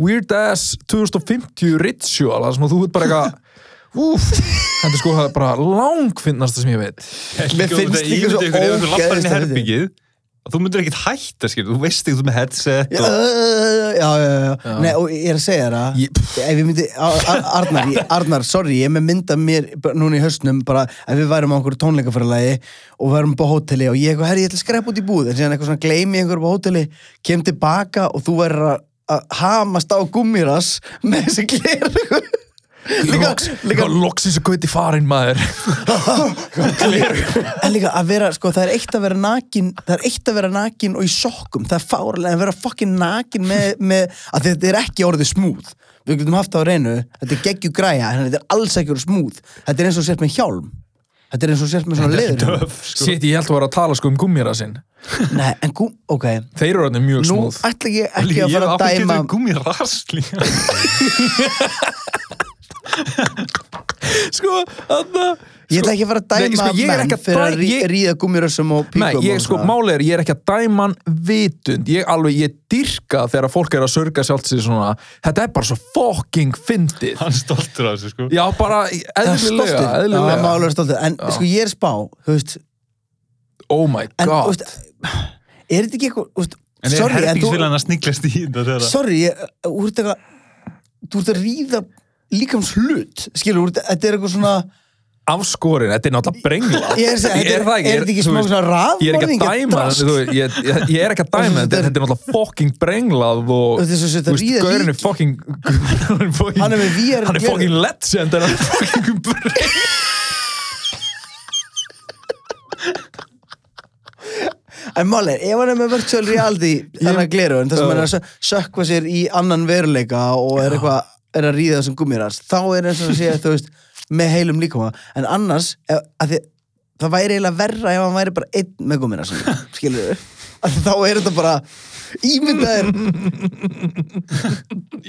weird ass 2050 ritual, það sem að þú veit bara eitthvað Úf, þetta er sko bara langfinnasta sem ég veit. Mér finnst líka svo herbyggið og þú myndir ekkit hætta, skil, þú. Veist ekki, þú með headset Já, og já, já, já. Nei, og ég er að segja það Ég- Ef ég myndi, Ar- Ar- Arnar, ég, Arnar, sorry Ég er með mynda mér núna í haustnum bara ef við værum á einhverju tónleikafæralagi og værum á hóteli og ég eitthvað, herri, ég ætla að skrepa út í búð. En síðan eitthvað svona gleymi einhverju á hóteli kem tilbaka og þú verður að- að hamast á gummiras með þessi gleru Líka, líka, loksins að gauti farin maður. *laughs* En líka að vera, sko, það er eitt að vera nakin það er eitt að vera nakin og í sokkum. Það er fárlega að vera fucking nakin með, með að þetta er ekki orðið smúð við getum haft það á reynu, þetta er geggju græja en þetta er alls ekki orðið smúð þetta er eins og sért með hjálm. Þetta er eins og sért með svona leður Sitt, ég held að vera að tala sko um gummira sinn nei, en gú, ok. Þeir eru orðinir mjög nú smúð ætla ég ekki að fara að dæma gummi rast líka *laughs* *laughs* Sko, þarna ég ætla ekki að fara að Nei, dæma sko, ég er menn ekki að fyrir að rí, ríða gummirössum og píkum Nei, ég sko, máli er, ég er ekki að dæma hann vitund, ég alveg, ég dyrka þegar fólk er að sörga sjálft sig svona. Þetta er bara svo fucking fyndið. Hann er stoltur af þessu, sko. Já, bara eðlilega, já, eðlilega. maður er stoltur. En sko ég er spá, þú veist. Oh my en, þú god. veist, er þetta ekki eitthvað, þú veist, en er sorry, en þú herbyggisvilan að sniglast í þetta þegar að- sorry, ég, þú eitthvað þú ert að ríða líkams hlut skilur, þetta er eitthvað svona Afskorin, þetta er náttúrulega brengla. Ég er að *laughs* þetta er- er þetta ekki smá svona Ég er að veist, ég, ég, ég er ekki að dæma þetta, er náttúrulega fucking brenglað og Þetta er að er fucking hann er er með VR hann er fucking legend en hann er ef hann er með virtual reality þannig að gleru, en það sem hann er að sö- sökkva sér í annan veruleika og er eitthvað er að ríða þessum gummiras þá er eins og að segja, þú veist, með heilum líkama. En annars, ef, þið það væri eiginlega verra ef hann væri bara einn með gummiras, *laughs* skilur við þá er þetta bara ímyndaðir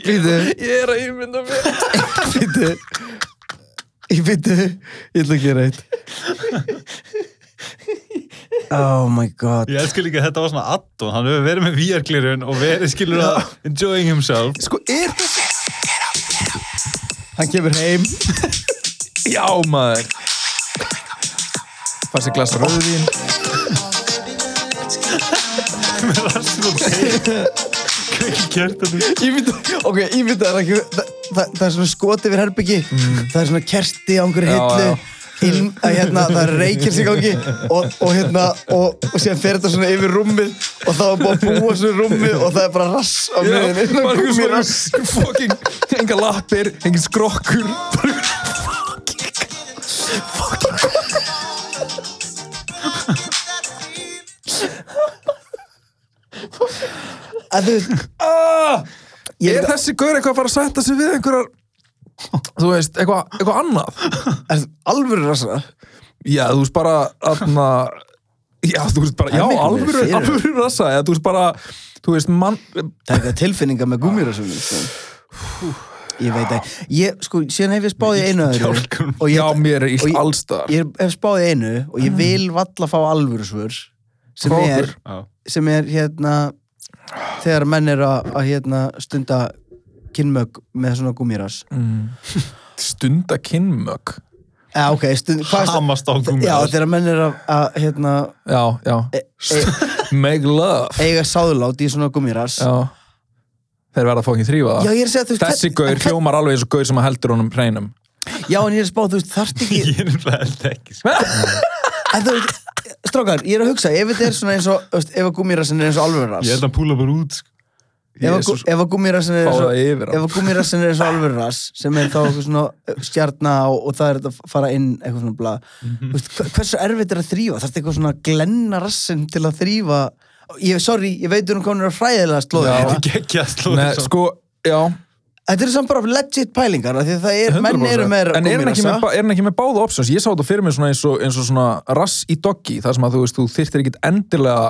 Býtu Ég er að ímynda mér. *laughs* Býtu Ég býtu Ég ætla að gera eitt. Oh my god. Ég elskar líka að þetta var svona addon, hann hefur verið með VR-glirun og verið skilur að enjoying himself. Sko, er þetta Hann kemur heim. Já, maður. Fær sér glas rauðvín. Með rassin og kveiki kjartanum. Ég ég mynda það, er er svona skot yfir herbyggi Það er svona kerti á einhverju hillu inn, að hérna, það er reykir sig gangi og, og hérna og, og síðan fer þetta svona yfir rúmið og þá er búið að búa svona rúmið og það er bara rass á miðinni Já, bara Gúmmírass. svona fucking enga lappir, engin skrokkur bara einhver að þú ah, er- þessi gaur eitthvað að fara að setja sig við einhverjar Þú veist, eitthvað, eitthvað annað? *laughs* Er alvöru rasa Já, þú veist bara aðna, Já, þú veist bara, já, miklu alvöru, fyrir. alvöru rasa eða, Þú veist bara, þú veist, mann það er eitthvað tilfinninga með gúmirasum sko. ég veit ekki ég, sko, síðan hef ég spáð í einu öðru og Já, ég, mér er ég- allstar. ég hef spáð í einu og ég vil valla fá alvöru svör sem Frá er, sem er hérna þegar menn er að, að hérna, stunda kynmög með svona gúmiras Stunda kynmög ja, ok, stund, hvað Hamast á já, gúmiras. þegar menn er að, að hérna, Já, já. e, e, Make love. eiga sáðlát í svona Já. Þeir verða þrýfa Já, er að segja, þú veist, Þessi gaur hljómar alveg eins og gaur sem að heldur honum hreinum. Já, en ég er að spá, þú veist, þarft ekki *laughs* Ég er náttúrulega ekki sko. *laughs* En þú veist, strákar, ég er að hugsa ef þetta er svona eins og, ef að gúmírassin er eins og alvöruras Ég held að púla bara út sko. Ef að gúmírassin er eins og er og alvöruras sem er þá eitthvað svona stjarna og, og það er þetta að fara inn eitthvað svona bla. Þú veist, hva- hversu erfitt er að þrýfa þarf eitthvað svona glenna rassin til að þrýfa ég, sorry, ég veit um komin að fræðilega slóða. Já. Þetta *laughs* er geggja að slóða. Nei, sko, já. Þetta er samt bara legit pælingar af því að það er, menn 100%. eru með En er hann ekki með, báða options? Ég sá þetta fyrir mig svona eins og, eins og svona rass í doggi, þar sem að þú veist, þú þyrftir ekkit endilega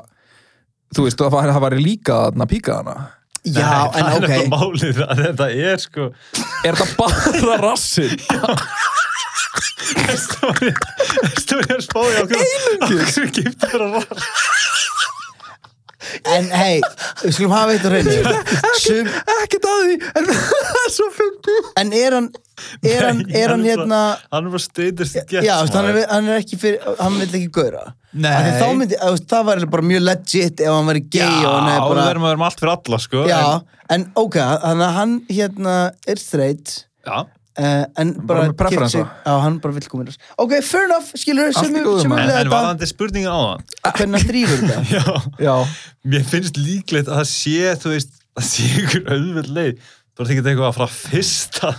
þú veist, það var, það var líka að píka hana já, en Það er ok. eitthvað málið að þetta er sko. Er þetta bara rassin? Stóri að spáði á hverju Hverju giftur vera rar en hei, við skulum hafa eitt á Sum, Ekkert að því, en það er svo fyndi en er hann er hann, Nei, er hann er hérna Hann er bara status já, þú veist, hann, er, hann er ekki fyrir hann vil ekki gauðra þá myndi, það var bara mjög legit ef hann væri gay Já, og hann er við bara verðum að vera með allt fyrir alla sko já, en, en ok, hann hérna er straight. Já. Uh, en bara, preferensa. kemur sig- já, hann bara þess ok, fair enough, skilur sem maður. er En, þetta, varðandi spurningin á það hvernig hann þrýfur þetta *laughs* mér finnst líklegt að það sé þú veist, það sé ykkur auðveld leið. Þú ert ekki eitthvað að fara fyrsta.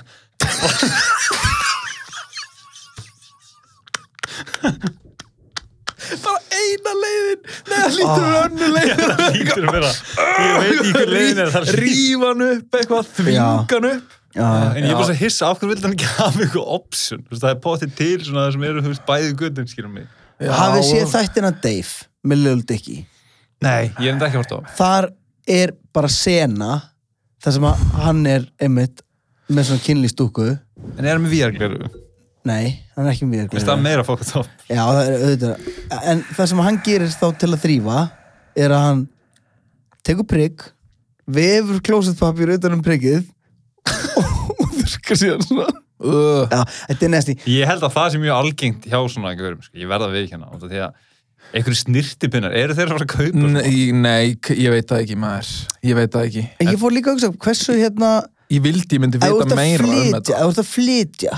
Bara eina leiðin. Nei, það lítur ah. önnu leiðin það lítur að vera. Ég veit ekki hver leiðin er það er Rífan upp, eitthvað, þvingan upp já, En ég er bara svo hissa, af hverju vildi hann ekki *laughs* hafa eitthvað option? Þú veist, það er potið til svona það sem eru, þú veist, bæði gutum, skilum mig. hafið séð þættina Dave með Lil Dicky Nei, ég er enda ekki hort á. þar er bara sena þar sem að hann er einmitt með svona kynlýstúku En er hann með VR-gleru? nei, hann er ekki mjög Veist það meira fólk þá? já, það er auðvitað en það sem hann gerir þá til að þrýfa er að hann tekur prigg vefur klósetpapir utan um priggið þurrkar síðan svona uh, já, þetta er næsti Ég held að það sé mjög algengt hjá svona einhverjum, sko. Ég verða að af Því að einhverju snirtipinnar, eru þeir að fara að kaupa? svona? Nei, nei, ég veit það ekki maður Ég veit það ekki en ég fór líka að hugsa, hversu hérna Ég vildi ég myndi vita að meira um þetta þú ert að flytja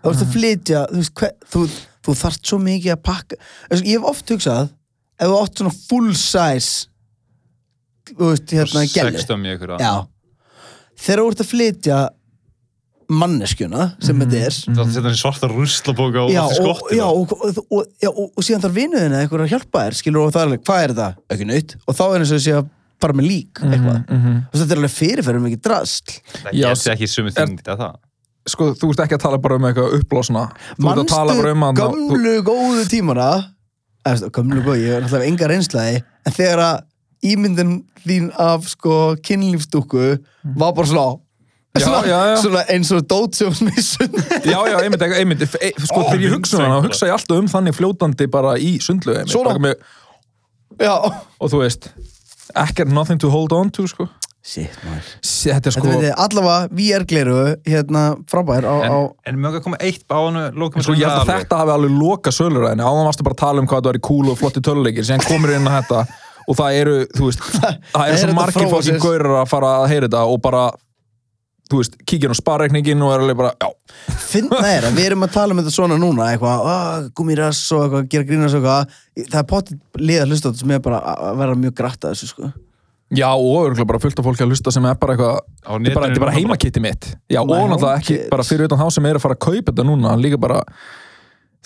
þú ert að flytja þú, veist, hver, þú, þú þarft svo mikið að pakka ég hef oft hugsað ef þú átt svona full size þú veist, hérna, gæli Sextum í einhverja. Já. Þegar þú ert að flytja manneskjuna sem þetta er. Það setja hann í svarta ruslabóka og allt í og, skottinu. já, og, og, og, og, og síðan þarf vinuðina eitthvað að hjálpa þér skilur og það er alveg, hvað er þetta? Ekki nöyt og þá er eins og þessi að fara með lík eitthvað, Mhm. og þetta er alveg fyrirferðum ekki drasl. Það geti ekki sumi þingt að það. Sko, þú ert ekki að tala bara um eitthvað að tala bara um að gömlu góðu tímana? Gömlu góðu, ég er náttúrulega enga reynslaði en þegar að ímyndin þín af sko kynlífstúku var bara svona Já, svona, já, já. svona eins og dót sem smissun Já, já, einmitt, einmitt, Sko, þegar ég hugsa um hana, hugsa ég alltaf um þannig fljótandi bara í sundlu með, Og þú veist, ekkert nothing to hold on to, sko. Shit, maður. Þetta er Þetta sko, ég, allavega VR-gleru hérna frábær á, En, á en mjög að koma eitt á lókum sko ég held að þetta hafi alveg loka söluræðinni. Áðan varstu bara að tala um hvað það væri cool og flotti töluleikir síðan komur inn að þetta. Og það eru, þú veist, *laughs* það er eru svo þetta margir fróðsins. fókin gaurar að fara að heyra þetta og bara þú veist, kíkja á sparreikningin og er alveg bara, já, finna er að við erum að tala um þetta svona núna eitthvað, ah, gumirass og eitthvað gera grínast og eitthvað, það er potið liða hlustátt sem er bara að vera mjög grætt að þessu sko. Já og örgulega bara fullt af fólki að lusta sem er bara eitthvað, Á þetta er bara, þetta bara heimakitti mitt. Já og náttúrulega ekki, kids. bara fyrir utan þá sem er að fara að kaupa þetta núna, líka bara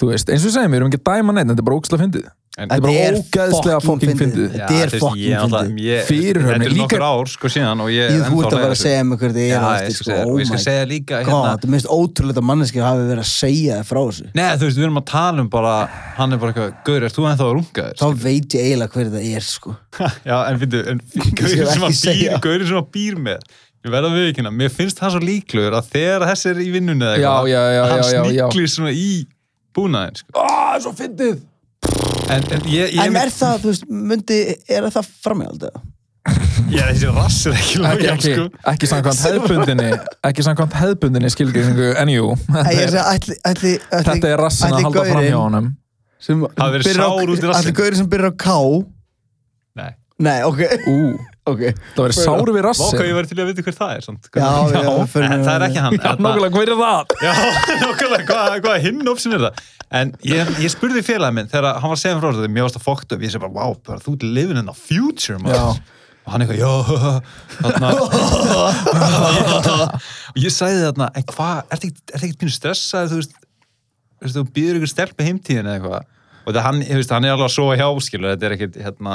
þú veist, eins og við segjum, við erum ekki að dæma neitt, þetta er bara ógæslega fyndið. En- Þetta er bara ógeðslega fucking fyndið. Þetta er þú náttúrulega- fyndið. ég- Fyrirhöfn, Þetta er nokkur ár sko síðan og ég Ég, þú ert að vera að segja mig hvernig þið Já, er ég eftir, skal sko, oh og ég skal segja líka hérna, það er mest ótrúlega að manneski hafi verið að segja þið frá þessu. Nei, þú veist, við erum að tala um bara hann er bara eitthvað, Gaur, er þú ennþá að runga þér? þá veit ég eiginlega hver það er sko. *laughs* Já, en finnstu, Gaurinn sem að býr, að með. Ég verða við ekki mér finnst það svo líklegur að þegar þessi er í vinnunni eða eitthvað, að hann sníklir svona í búnaðin sko. Ah, svo fyndið En, en ég, ég en er það, þú veist, myndi er það framhjáldi? Já, þessi rass er ekki ekki, lojal, ekki, sko. ekki samkvæmt hefðbundinni ekki samkvæmt hefðbundinni skilgjöfingu en jú, Ég er þetta er rassin að halda fram hjá honum. Byrjar á- sár út í rassinn. Ætli gaurið sem byrjar á K? Nei, Nei, ok, Ú, ok það verið sáru við rassin hvað ég verið til að vita hver það er samt. Já, já, En fyrir mig- það er ekki hann Já, nokkulega, hver er það? Já, *laughs* nokkulega, hvað, hvað hinn option er það? En ég, ég spurði félagið minn þegar hann var að segja frá mér varst að fokta upp, ég segi bara, wow, bara, þú ert living in the future. Já. Og hann eitthvað, já, þarna. *laughs* og ég sagði þarna, en hvað, ertu ekkert er pínu stressað, þú veist, þú býður ykkur stelp með heimtíðin eða eitthvað. Og það hann, ég veist, hann er alveg að sofa hjá, skilur, þetta er ekkert, hérna,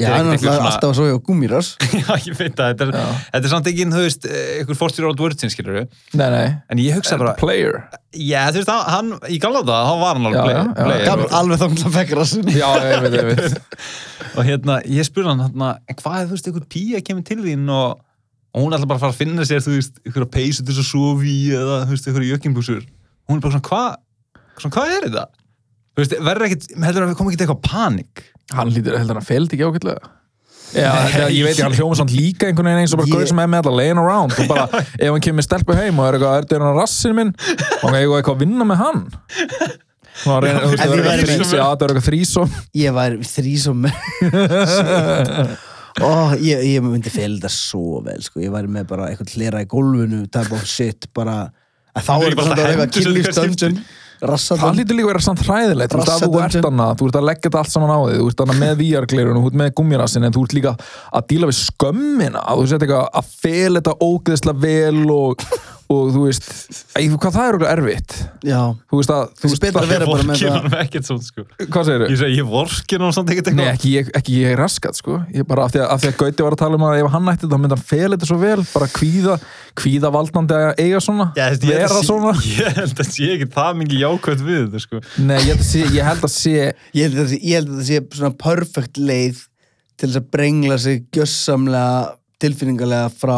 Já, hann er alltaf alltaf að svo hjá gúmíras *laughs* Já, ég veit það, þetta er, þetta er samt ekki, þú veist, ykkur 40 ára dvörðsinn, skilur Nei, nei, En ég hugsa bara, player. Já, þú veist, hann, í gamla það, hann var hann alveg Já, play, já, player. Gam- og, Alveg þá að fekk rassin Já, ég veit, ég veit. *laughs* Og hérna, ég spurði hann hérna, en hvað er, þú veist, einhver pía kemur til þín? Og, og hún er alltaf bara að fara að finna sér, þú veist, einhverja peysu til þess að sofa í eða, þú veist, einhverja jökkinbúsur Þú veist, verður ekkit, heldur að við komum ekkit eitthvað panik? Hann lítur, heldur hann feld ekki ágætlega? Já, þetta, ég veit ekki, hann hljóma samt líka einhvern veginn eins og bara Ég- gauð sem er með alla laying around. Og bara, ef hann kemur stelpu heim og er eitthvað, er þetta hann rassin minn? Og hann eitthvað eitthvað að vinna með hann. Það er eitthvað það er þrísom Ég var þrísom Ó, ég, ég myndi fel þetta svo vel sko. Ég væri með bara eitthvað hlera í gólfinu type of shit bara að þá Það er er ekki svona eitthvað hendur dungeon Það lítur líka að vera samt hræðilegt, þú veist að þú ert annað, þú ert að leggja þetta allt saman á þig, þú ert annað með VR-glerun og þú ert með gummirassin en þú ert líka að díla við skömmina, þú sett eitthvað að fel þetta ógeðslega vel og, og þú veist, æ, hvað það er okkur erfitt, Já, þú veist að, þú er veist að vera bara með það. ekkert svona, sko. Hvað segir Ég segi, ég vorkir hann samt ekkert Nei, eitthvað. ekki ég, ekki ég raskat, sko. Ég bara, af því að, af því að Gauti var að tala um að ef hann ætti þá myndi hann fel þetta svo vel, bara kvíða, kvíða valdandi að eiga svona, Já, þú veist, ég vera að sé- svona. *laughs* Ég held að sé ekki það mikið jákvæmt við þetta, sko. Nei, ég held að sé, ég held að sé ég held að sé- ég held að sé svona perfect leið til þess að brengla sig gjössamlega tilfinningarlega frá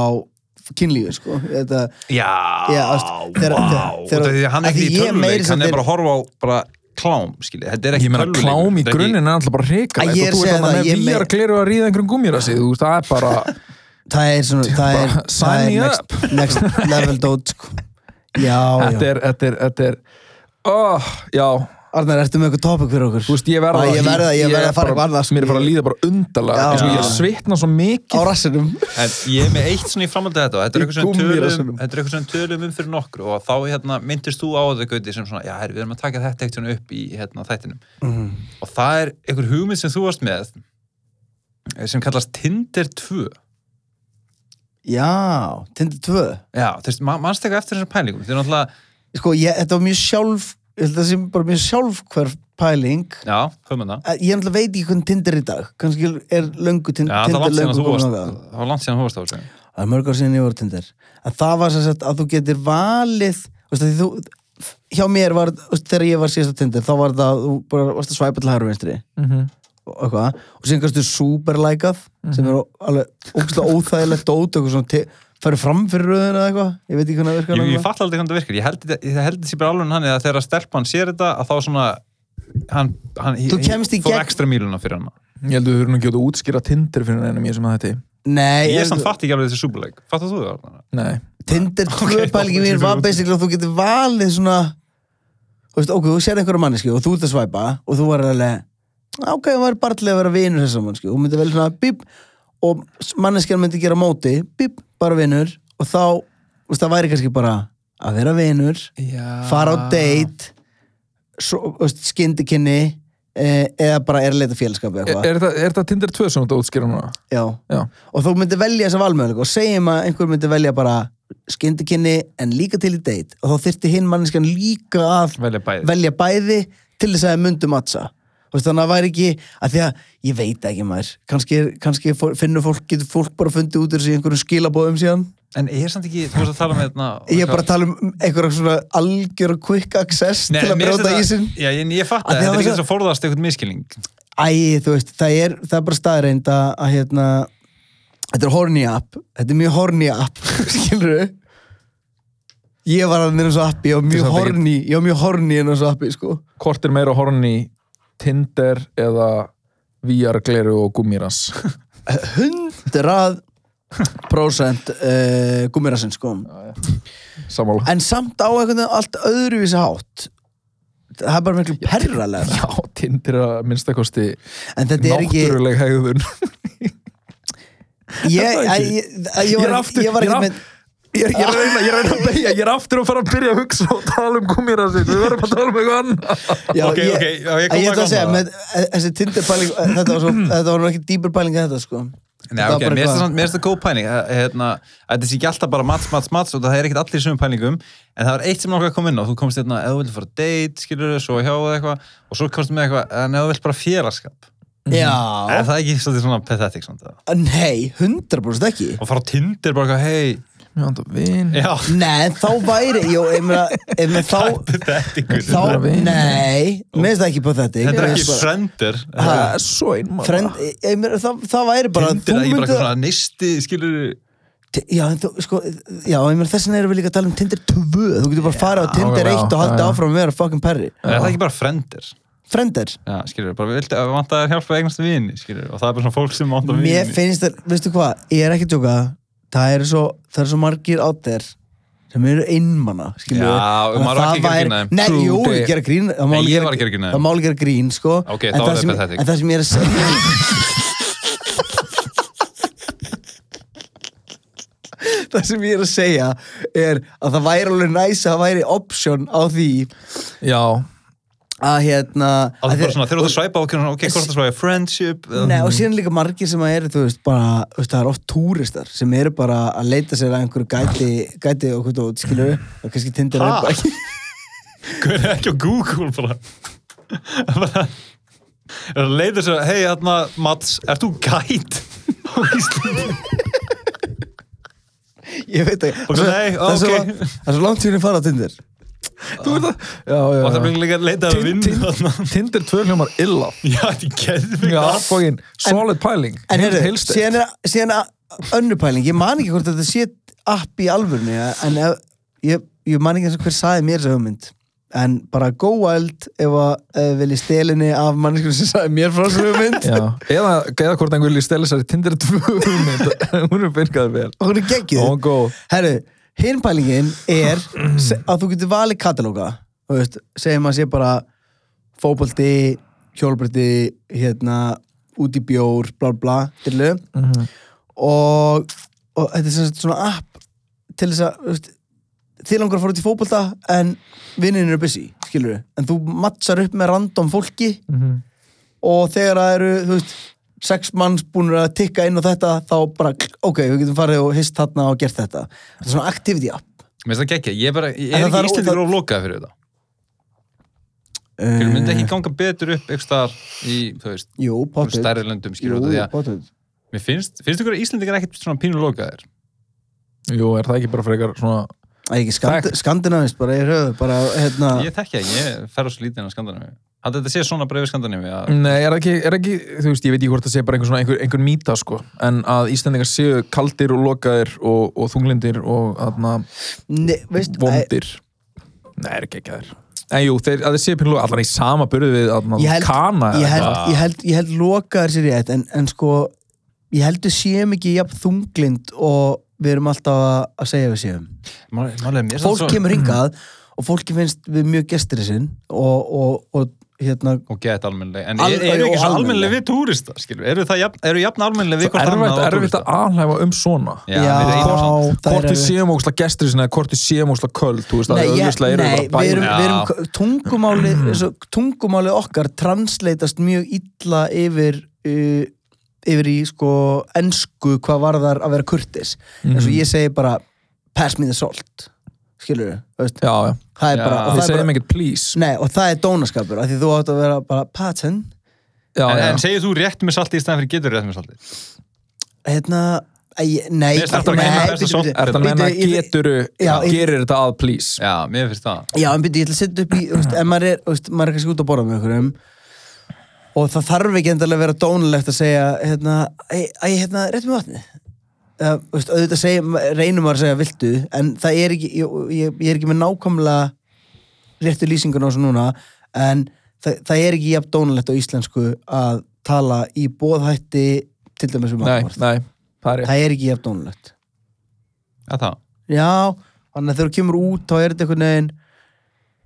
kynlífi sko. Þetta, Já, Já, ást, Út af því að Hann er ekki í sem hann er þeir- bara að horfa á bara klám, skiljið Þetta er ekki tölvuleikur, klám í þetta er grunninn er alltaf bara Að hrikalegt ég og þú ert þannig ég me- VR gleru að ríða einhverjum gúmírasi, þú veist, það er bara það er svona það er, það sign er next, next level dot sko. Já, þetta já. er, þetta er, þetta er oh, já, Arnar, ertu með eitthvað topic fyrir okkur? þú veist, ég verða Æ, ég verð að- ég verð að fara eitthvað annað, sko. mér er bara að líða bara undarlega. Eins og ég svitna svo Á mikið rassinum. En ég er með eitt svona í framhaldi þetta og þetta er eitthvað sem tölum, gúmmírassunum. þetta er eitthvað sem tölum um fyrir nokkru og þá hérna, myndist þú á þetta gauti sem svona, já, herri, við erum að taka þetta eitt svona upp í hérna, þættinum. Mhm. og það er einhver hugmynd sem þú varst með eh, sem kallast Tinder 2 Já, Tinder 2 Já, þú veist, ma mannst eitthvað eftir þessar pælingum? Er Sko, ég, þetta var mjög sjálf ég held að það sé bara mjög sjálfhverf pæling. Já, höfum við það? Að Ég náttúrulega veit ekki hvernig Tinder er í dag. Kannski er löngu tin Já, Tinder löngu varst það var langt síðan þú varst á þessu. Það er mörg ár síðan ég var á Tinder. Að það var sagt að þú getur valið veist, þú, hjá mér var veist, þegar ég var síðast á Tinder þá var það að þú bara varst að svæpa til hægur vinstri. Mhm. og eitthvað. Og síðan kannstu superlækað sem er alveg óþægilegt dót færi fram fyrir röðina eða eitthvað? Ég veit ekki hvernig það virkar Ég, ég fatt aldrei hvernig það virkar, ég held þetta- ég held þetta sé bara alveg hann að þegar stelpan sér þetta að þá svona hann, hann Þú kemst í fór gegn- ekstra míluna fyrir hann ég held að þú þurfum ekki að útskýra Tinder fyrir nefnum ég sem að þetta Nei, Ég en- samt fatt ekki alveg þessi súbuleik Fattar þú það? Arnar? nei, Tinder Ok, 2 pælingin þá- mín var basically að þú getur valið svona þú veist, ok, þú sér einhverja manneski og þú ert að svæpa og þú var alveg ok, það var bara til að vera vinur þessar manneski og þú myndi vel svona bíp og manneskjan myndi gera móti bíp, bara vinur og þá, veist, það væri kannski bara að vera vinur Já fara á date skindikinni eh, eða bara er að leita félagskap eða er, er, er þetta Tinder 2 sem þú útskýra núna? Já. Já. og þú myndi velja þessa valmöðuleika og segjum að einhver myndi velja bara skindikinni en líka til í date og þá þyrfti hinn manneskjan líka að Velja bæði velja bæði til þess að það myndi mattsa veist, þannig að það væri ekki, að því að ég veit ekki maður, kannski, kannski finnur fólk, getur fólk bara fundið út úr þessu í einhverjum skilabóðum síðan? En ég er samt ekki, þú veist að tala með þetta ég er bara að tala um einhverja svona algjör quick access til að brjóta ísinn. Já, ég, ég fatt Að að þetta að er ekki það- svo forðast eitthvað miskilning Æ, þú veist, það er, það er bara staðreind að, að hérna, þetta er horny app, þetta er mjög horny app, *laughs* skilur við? Ég var inn á þessu appi, ég var mjög horny, ég var mjög horny á þessu appi, sko. Hvort er meira horni Tinder eða VR gleru og gummirans Hundrað prósent uh, gummirasinn, sko. Samála En samt á einhvern veginn allt öðruvísi hátt. Það er bara miklu perralega. Já, Tinder er að minnstakosti er ekki, náttúruleg hegðun ég, ég, ég, var, ég var ekki með, Ég er, ég, er að reyna, ég er að reyna að beigja, ég er aftur að fara að byrja að hugsa og tala um gummirasinn Við verðum að tala um eitthvað annað Já, Ok, ég, ok, já, ég kom ég að ætla að segja, með, eh, þessi Tinder-pæling, eh, þetta var, svo, *clears throat* þetta var nú ekki dýpur pæling en þetta, sko. Nei, ok, mér finnst það góð pæling að hérna, að þetta sé ekki alltaf bara mats, mats, mats og það er ekkert allir í sumum pælingum en það var eitt sem náttúrulega kom inn á þú komst hérna, eða þú vilt fara á date, skilur svo hjá eða eitthvað og svo komst með eitthvað, en eða þú vilt bara félagskap Já. er það ekki svolítið svona pathetic samt það? Nei, 100% ekki. og fara á Tinder bara eitthvað, hei Mér vantar vin. Já, Nei, þá væri, jú, ég meina, þá, þá, nei, mér finnst það ekki pathetic. þetta er Mér ekki finnst bara- friender Ha, Það er svo einmann Friend, ég, meina, það, það væri bara, Tinder er ekki bara eitthvað svona neisti, skilur Já, en þú, sko, já, ég meina, þess vegna erum við líka að tala um Tinder 2, þú getur bara að fara á Tinder já, 1 og halda já. áfram að vera fucking perri. er það ekki bara friender Friender, já, skilur, bara vant að hjálpa eignast vini, skilur, og það er bara svona fólk sem vantar vini. mér finnst það, veistu hvað, ég er ekki að tjóka, það eru svo, eru svo margir átt þér sem eru einmana, skilju. Já, maður á ekki að gera grín True jú, ég gera grín, það má Nei, alveg ég var að gera grín. Það gera grín, sko. Ok, þá er það pathetic. En það sem ég er að segja, *laughs* það sem ég er að segja er að það væri alveg næs að það væri option á því Já, að hérna að það að er bara svona, þegar þú að svæpa á ok, hvort það svæpa friendship eða- Nei, og síðan líka margir sem að eru, þú veist, bara, þú veist, það er oft túristar sem eru bara að leita sér að einhverju gæti, gæti og hvað þú, skilur og kannski tindir bara ekki *laughs* Hver er ekki á Google bara? *laughs* Bara er að leita sér hei hérna Mats, ert þú gæt? *laughs* Á Íslandi? Ég veit ekki, Og það, er svo, það langt síðan ég fara á tindir þú veit það Já, já, og það já. er líka að leita að vinna tin- þarna. Tinder 2 hljómar illa. Já, þetta er geðvig Já, fókin, solid pæling. En heilsteypt. síðan er, síðan er önnur pæling, ég man ekki hvort þetta sé app í alvörni, en ef, ég, ég man ekki eins og hver saði mér þessa hugmynd. En bara go wild ef að vilji stelinni af manneskur sem saði mér frá þessu hugmynd. Já, eða, eða hvort einhver vilji stela sér í Tinder 2 hugmynd. *laughs* Hún er byrkaði vel. Og hún er geggjuð. Og góð. Herru, hinn pælingin er að þú getur valið katalóga segjum að sé bara fótbolti, hjólbreytti hérna, út í bjór bla bla, dillu Mhm. og, og þetta er svona app til þess að þið langar að fara út í fótbolta en vinnin eru busy, skilur en þú matchar upp með random fólki Mhm. og þegar það eru, þú veist sex manns búinir að tikka inn á þetta þá bara, ok, við getum farið og hist þarna og gert þetta. Þetta er svona activity app. Mér finnst það geggja, ég er bara, ég En er það ekki íslendingur of lokaði fyrir þetta. Skilur, myndi ekki ganga betur upp einhvers staðar í, þú veist, Jú, stærri löndum skilur út af því að potið mér finnst, finnst ykkur að Íslendingar ekkert svona pínu lokaðir? Jú, er það ekki bara frekar svona Það er ekki skandi, Fact. skandinavist, bara ég höfðu, bara hérna ég tekja, ég fer á svo lítið en að þetta sé svona bara yfir Skandinavíu að Nei, er ekki, er ekki, þú veist, ég veit ekki hvort það sé bara einhver, svona, einhver, einhver mýta, sko En að Íslandingar séu kaldir og lokaðir og, og þunglindir og aðna, vondir. Nei, er ekki ekki þær. En jú, þeir, að þeir séu pínu lokaðir, allan í sama burði við aðna, kana ég held, ég held, ég held lokaðar sér rétt en, en sko, ég held við séum ekki jafn þunglind og við erum alltaf að, að segja við séum. Mál- Málega mér fólk kemur hingað og fólki finnst við mjög gestir sinn og, og, og hérna og gett almennileg en Al- er, eru ekki svo almennileg. við túrista eru það jafn, eru jafn almennileg við hvort annað erfitt, og erfitt að alhæfa um svona. Já, það Hvort er við séum ógslag gestur sinna hvort við séum ógslag köld Nei, eru nei við erum, við erum Já. tungumáli tungumáli *clears throat* okkar transleitast mjög illa yfir uh, yfir í sko ensku hvað varðar að vera kurtis Mhm. eins og ég segi bara pass me the salt skilur já, það er bara, og þið það er segjum bara ekkert please. Nei, og það er dónaskapur af því þú átt að vera bara pattern. Já, en, en segir þú rétt með salti í stæðan fyrir getur rétt með salti Hérna, nei finnst þetta að Er menna ég- gerir þetta að please? Já, mér finnst það. Já, en byrju, ég ætla að setja upp í, ef maður er, maður er kannski út að borða með einhverjum. Og það þarf ekki endalega að vera dónulegt að segja, hérna, æ, hérna, rétt með vatni. Uh, veist, auðvitað segja, reynum að segja viltu, en það er ekki, ég, ég, ég er ekki með nákvæmlega réttu lýsingun á þessu núna, en það, það er ekki jafn dónulegt á íslensku að tala í bóðhætti til dæmis um nei, það er ekki jafn dónulegt. Já, það. Já, þannig að þegar þú kemur út, þá er þetta einhvern veginn,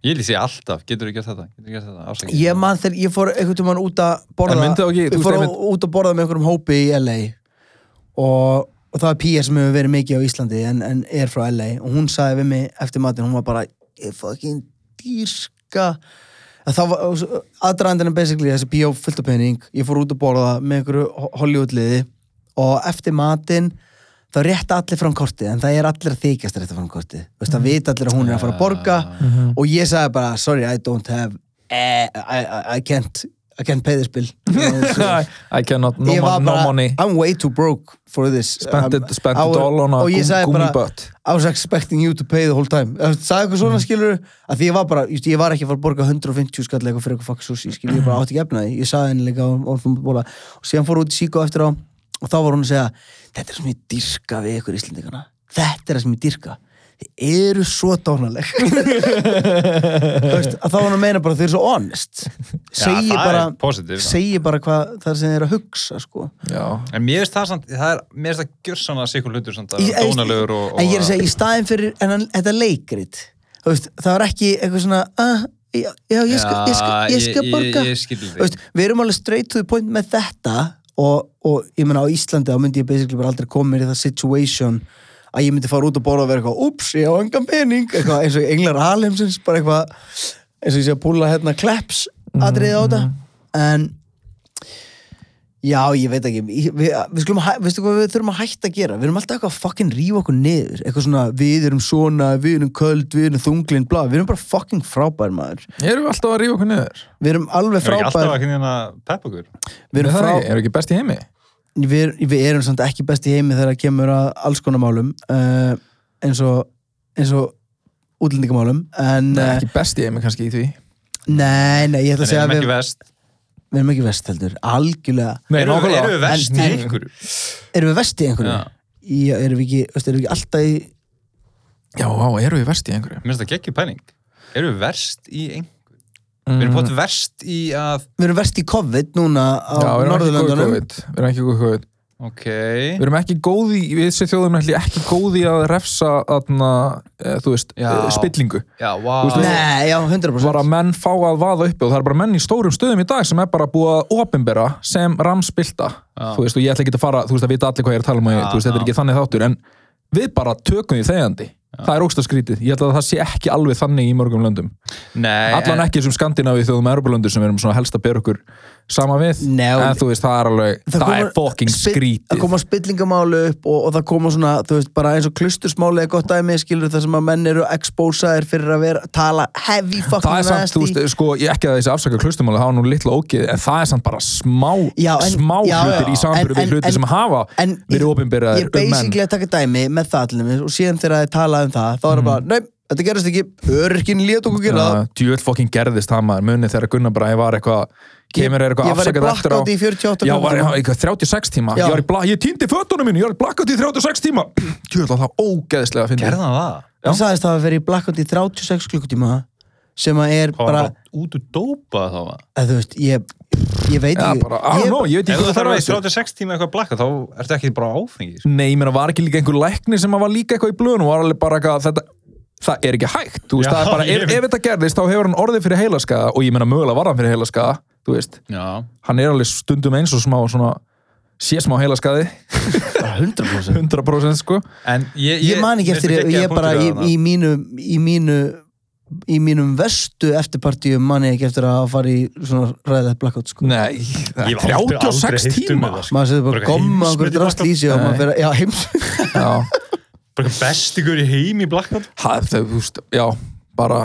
Ég lýsi alltaf, getur þú gert þetta? Þetta? Ég man þegar ég fór einhvern tímann út að borða þú Ég fór út að borða með einhverjum hópi í LA og, og það er Pía sem hefur verið mikið á Íslandi en, en er frá LA og hún sagði við mig eftir matinn, hún var bara ég fucking dýrska að það var aðdraðandina basically þessi Pía á fullt af pening. Ég fór út að borða með einhverju Hollywoodliði. Og eftir matinn þá rétta allir fram kortið en það er allir að þykjast að rétta fram kortið. Veist, það vita allir að hún er að fara að borga. Og ég sagði bara, sorry, I don't have eh, I, I, I can't I can't pay this bill. *laughs* I cannot, no, mon- no bara, money. I'm way too broke for this. Spent Um, it, was- all on a og ég sagði gummi bara, butt I was expecting you to pay the whole time. Veist, sagði eitthvað svona skilur að því ég var bara, just, ég var ekki að fara að borga 150 skall eitthvað fyrir eitthvað fuck sushi skilur, ég bara átti ekki efnaði, ég sagði henni líka og, síðan fór út í síkó eftir á og þá var hún að segja, þetta er sem ég dyrka við ykkur Íslendingana, þetta er það sem ég dyrka þið eru svo dónaleg *laughs* Þú veist, að þá var hún að meina bara þið eru svo honest. Segi bara segi bara hvað það er sem þið eru að hugsa sko. Já, En mér finnst það samt, það er, mér finnst það hlutur samt að Í- dónalegur og, og en ég er að segja, í staðin fyrir en hann, þetta leikrit. Þú veist, það var ekki eitthvað svona uh, já, já, ég skal, ég skal, ég skal ég, borga við erum alveg straight to the point með þetta og, og ég meina á Íslandi þá myndi ég basically bara aldrei koma mér í það situation að ég myndi fara út og borða og vera eitthvað ups, ég á engan pening. Eitthvað eins og englar alheimsins bara eitthvað eins og ég sé að púla hérna kleps atriði á þetta. En já, ég veit ekki Ég- við, við skulum, veistu hvað við þurfum að hætta að gera? Við erum alltaf eitthvað að fucking rífa okkur niður eitthvað svona, við erum svona, við erum köld við erum þunglind, bla, við erum bara fucking frábær maður, erum við alltaf að rífa okkur niður? Við erum alveg Er ekki alltaf frábær. að kynna hérna peppa okkur? við erum, Er frá, við ekki best í heimi? Við, við erum samt ekki best í heimi þegar það kemur að alls konar málum uh, eins og eins og útlendingamálum en Nei, uh, ekki best í heimi kannski í því nei, nei, ég ætla að segja erum að ekki við, vest við erum ekki vest heldur, algjörlega Nei, Erum við- erum við vest í einhverju? erum við vest í einhverju? Já. Já, erum við ekki, veist, erum við ekki alltaf í Já, á, eru við verst í einhverju? Mér finnst það geggjur pæling Erum við verst í einhverju? Mm. Við erum potið verst í að við erum vest í COVID núna á Já, við erum ekki góð í Norðurlöndunum. COVID. Við erum ekki góð í COVID. Ok. Við erum ekki góð í, við sér þjóðum ætli ekki góð í að refsa aðna, e, þú veist, Já. e, spillingu. Já, wow veist, Nei, já, 100% bara menn fá að vaða uppi og það er bara menn í stórum stöðum í dag sem er bara búið að opinbera sem ramspilta þú veist og ég ætla ekki að fara, þú veist að vita allir hvað ég er að tala um og ég, þú veist þetta er ekki þannig þáttur en við bara tökum því þegjandi það er ógst að skrítið, ég held að það sé ekki alveg þannig í mörgum löndum, Nei, allan en- ekki sem Skandinavi þjóðum Europalöndur sem við erum helst að bera okkur sama við, Nei, en þú veist það er alveg, það, koma- er fucking spill- skrítið. það koma spillingamálu upp og, og það koma svona, þú veist, bara eins og klustursmáli er gott dæmi, skilur það sem að menn eru exposaðir fyrir að vera, tala heavy fucking það er samt, þú nasty veist, sko, ég ekki að þessi afsaka klustumáli, það var nú litla ógeð en það er samt bara smá, Já, en- smá já, hlutir já, í en- við hluti en- sem hafa verið ég- opinberaðir ég er basically að taka dæmi með það og síðan þegar þið tala um það þá er það bara, nei, þetta gerist ekki örkin lét okkur gera það djúvel fokkin gerðist það maður munið þegar Gunnar bara ég var eitthvað kemur er eitthvað ég var í afsakað eftir á blackout í 48 Já, var, já, eitthvað 36 tíma Já. Ég, var í bla, ég týndi fötunum mínu, ég var í blackout í 36 tíma Djúvel það ógeðslega að finna Gerði hann það? Já. hann sagðist það að vera í blackout í 36 klukkutíma sem að er bara var það út úr dópa þá? va? að þú veist, ég, ég veit ekki ég veit Ef ekki þú hvað það þarf er að í 36 tíma eitthvað blakka þá ertu ekki bara áfengi sko. Nei, ég meina, var ekki líka einhver læknir sem var líka eitthvað í blöðun og var alveg bara eitthvað þetta, það er ekki hægt, þú veist, Já, það er bara ef, ég ef þetta gerðist, þá hefur hann orðið fyrir heilaskaða og ég meina mögulega var hann fyrir heilaskaða þú veist, Já. Hann er alveg stundum eins og smá svona, sé smá heilaskaði. 100% 100% *laughs* sko. En ég, ég man ekki eftir, ég, ég bara í, í mínu í mínu í mínum vestu eftirpartíum man ég ekki eftir að fara í svona ræðið blackout sko. Nei, það Ég er hef aldrei- aldrei 36 heyrt um tíma. sko. maður setur bara gomma okkur heimsmet í drast í sig og maður fyrir, já, heims Já, Bara best ykkur í heim í blackout það, það, þú veist, já bara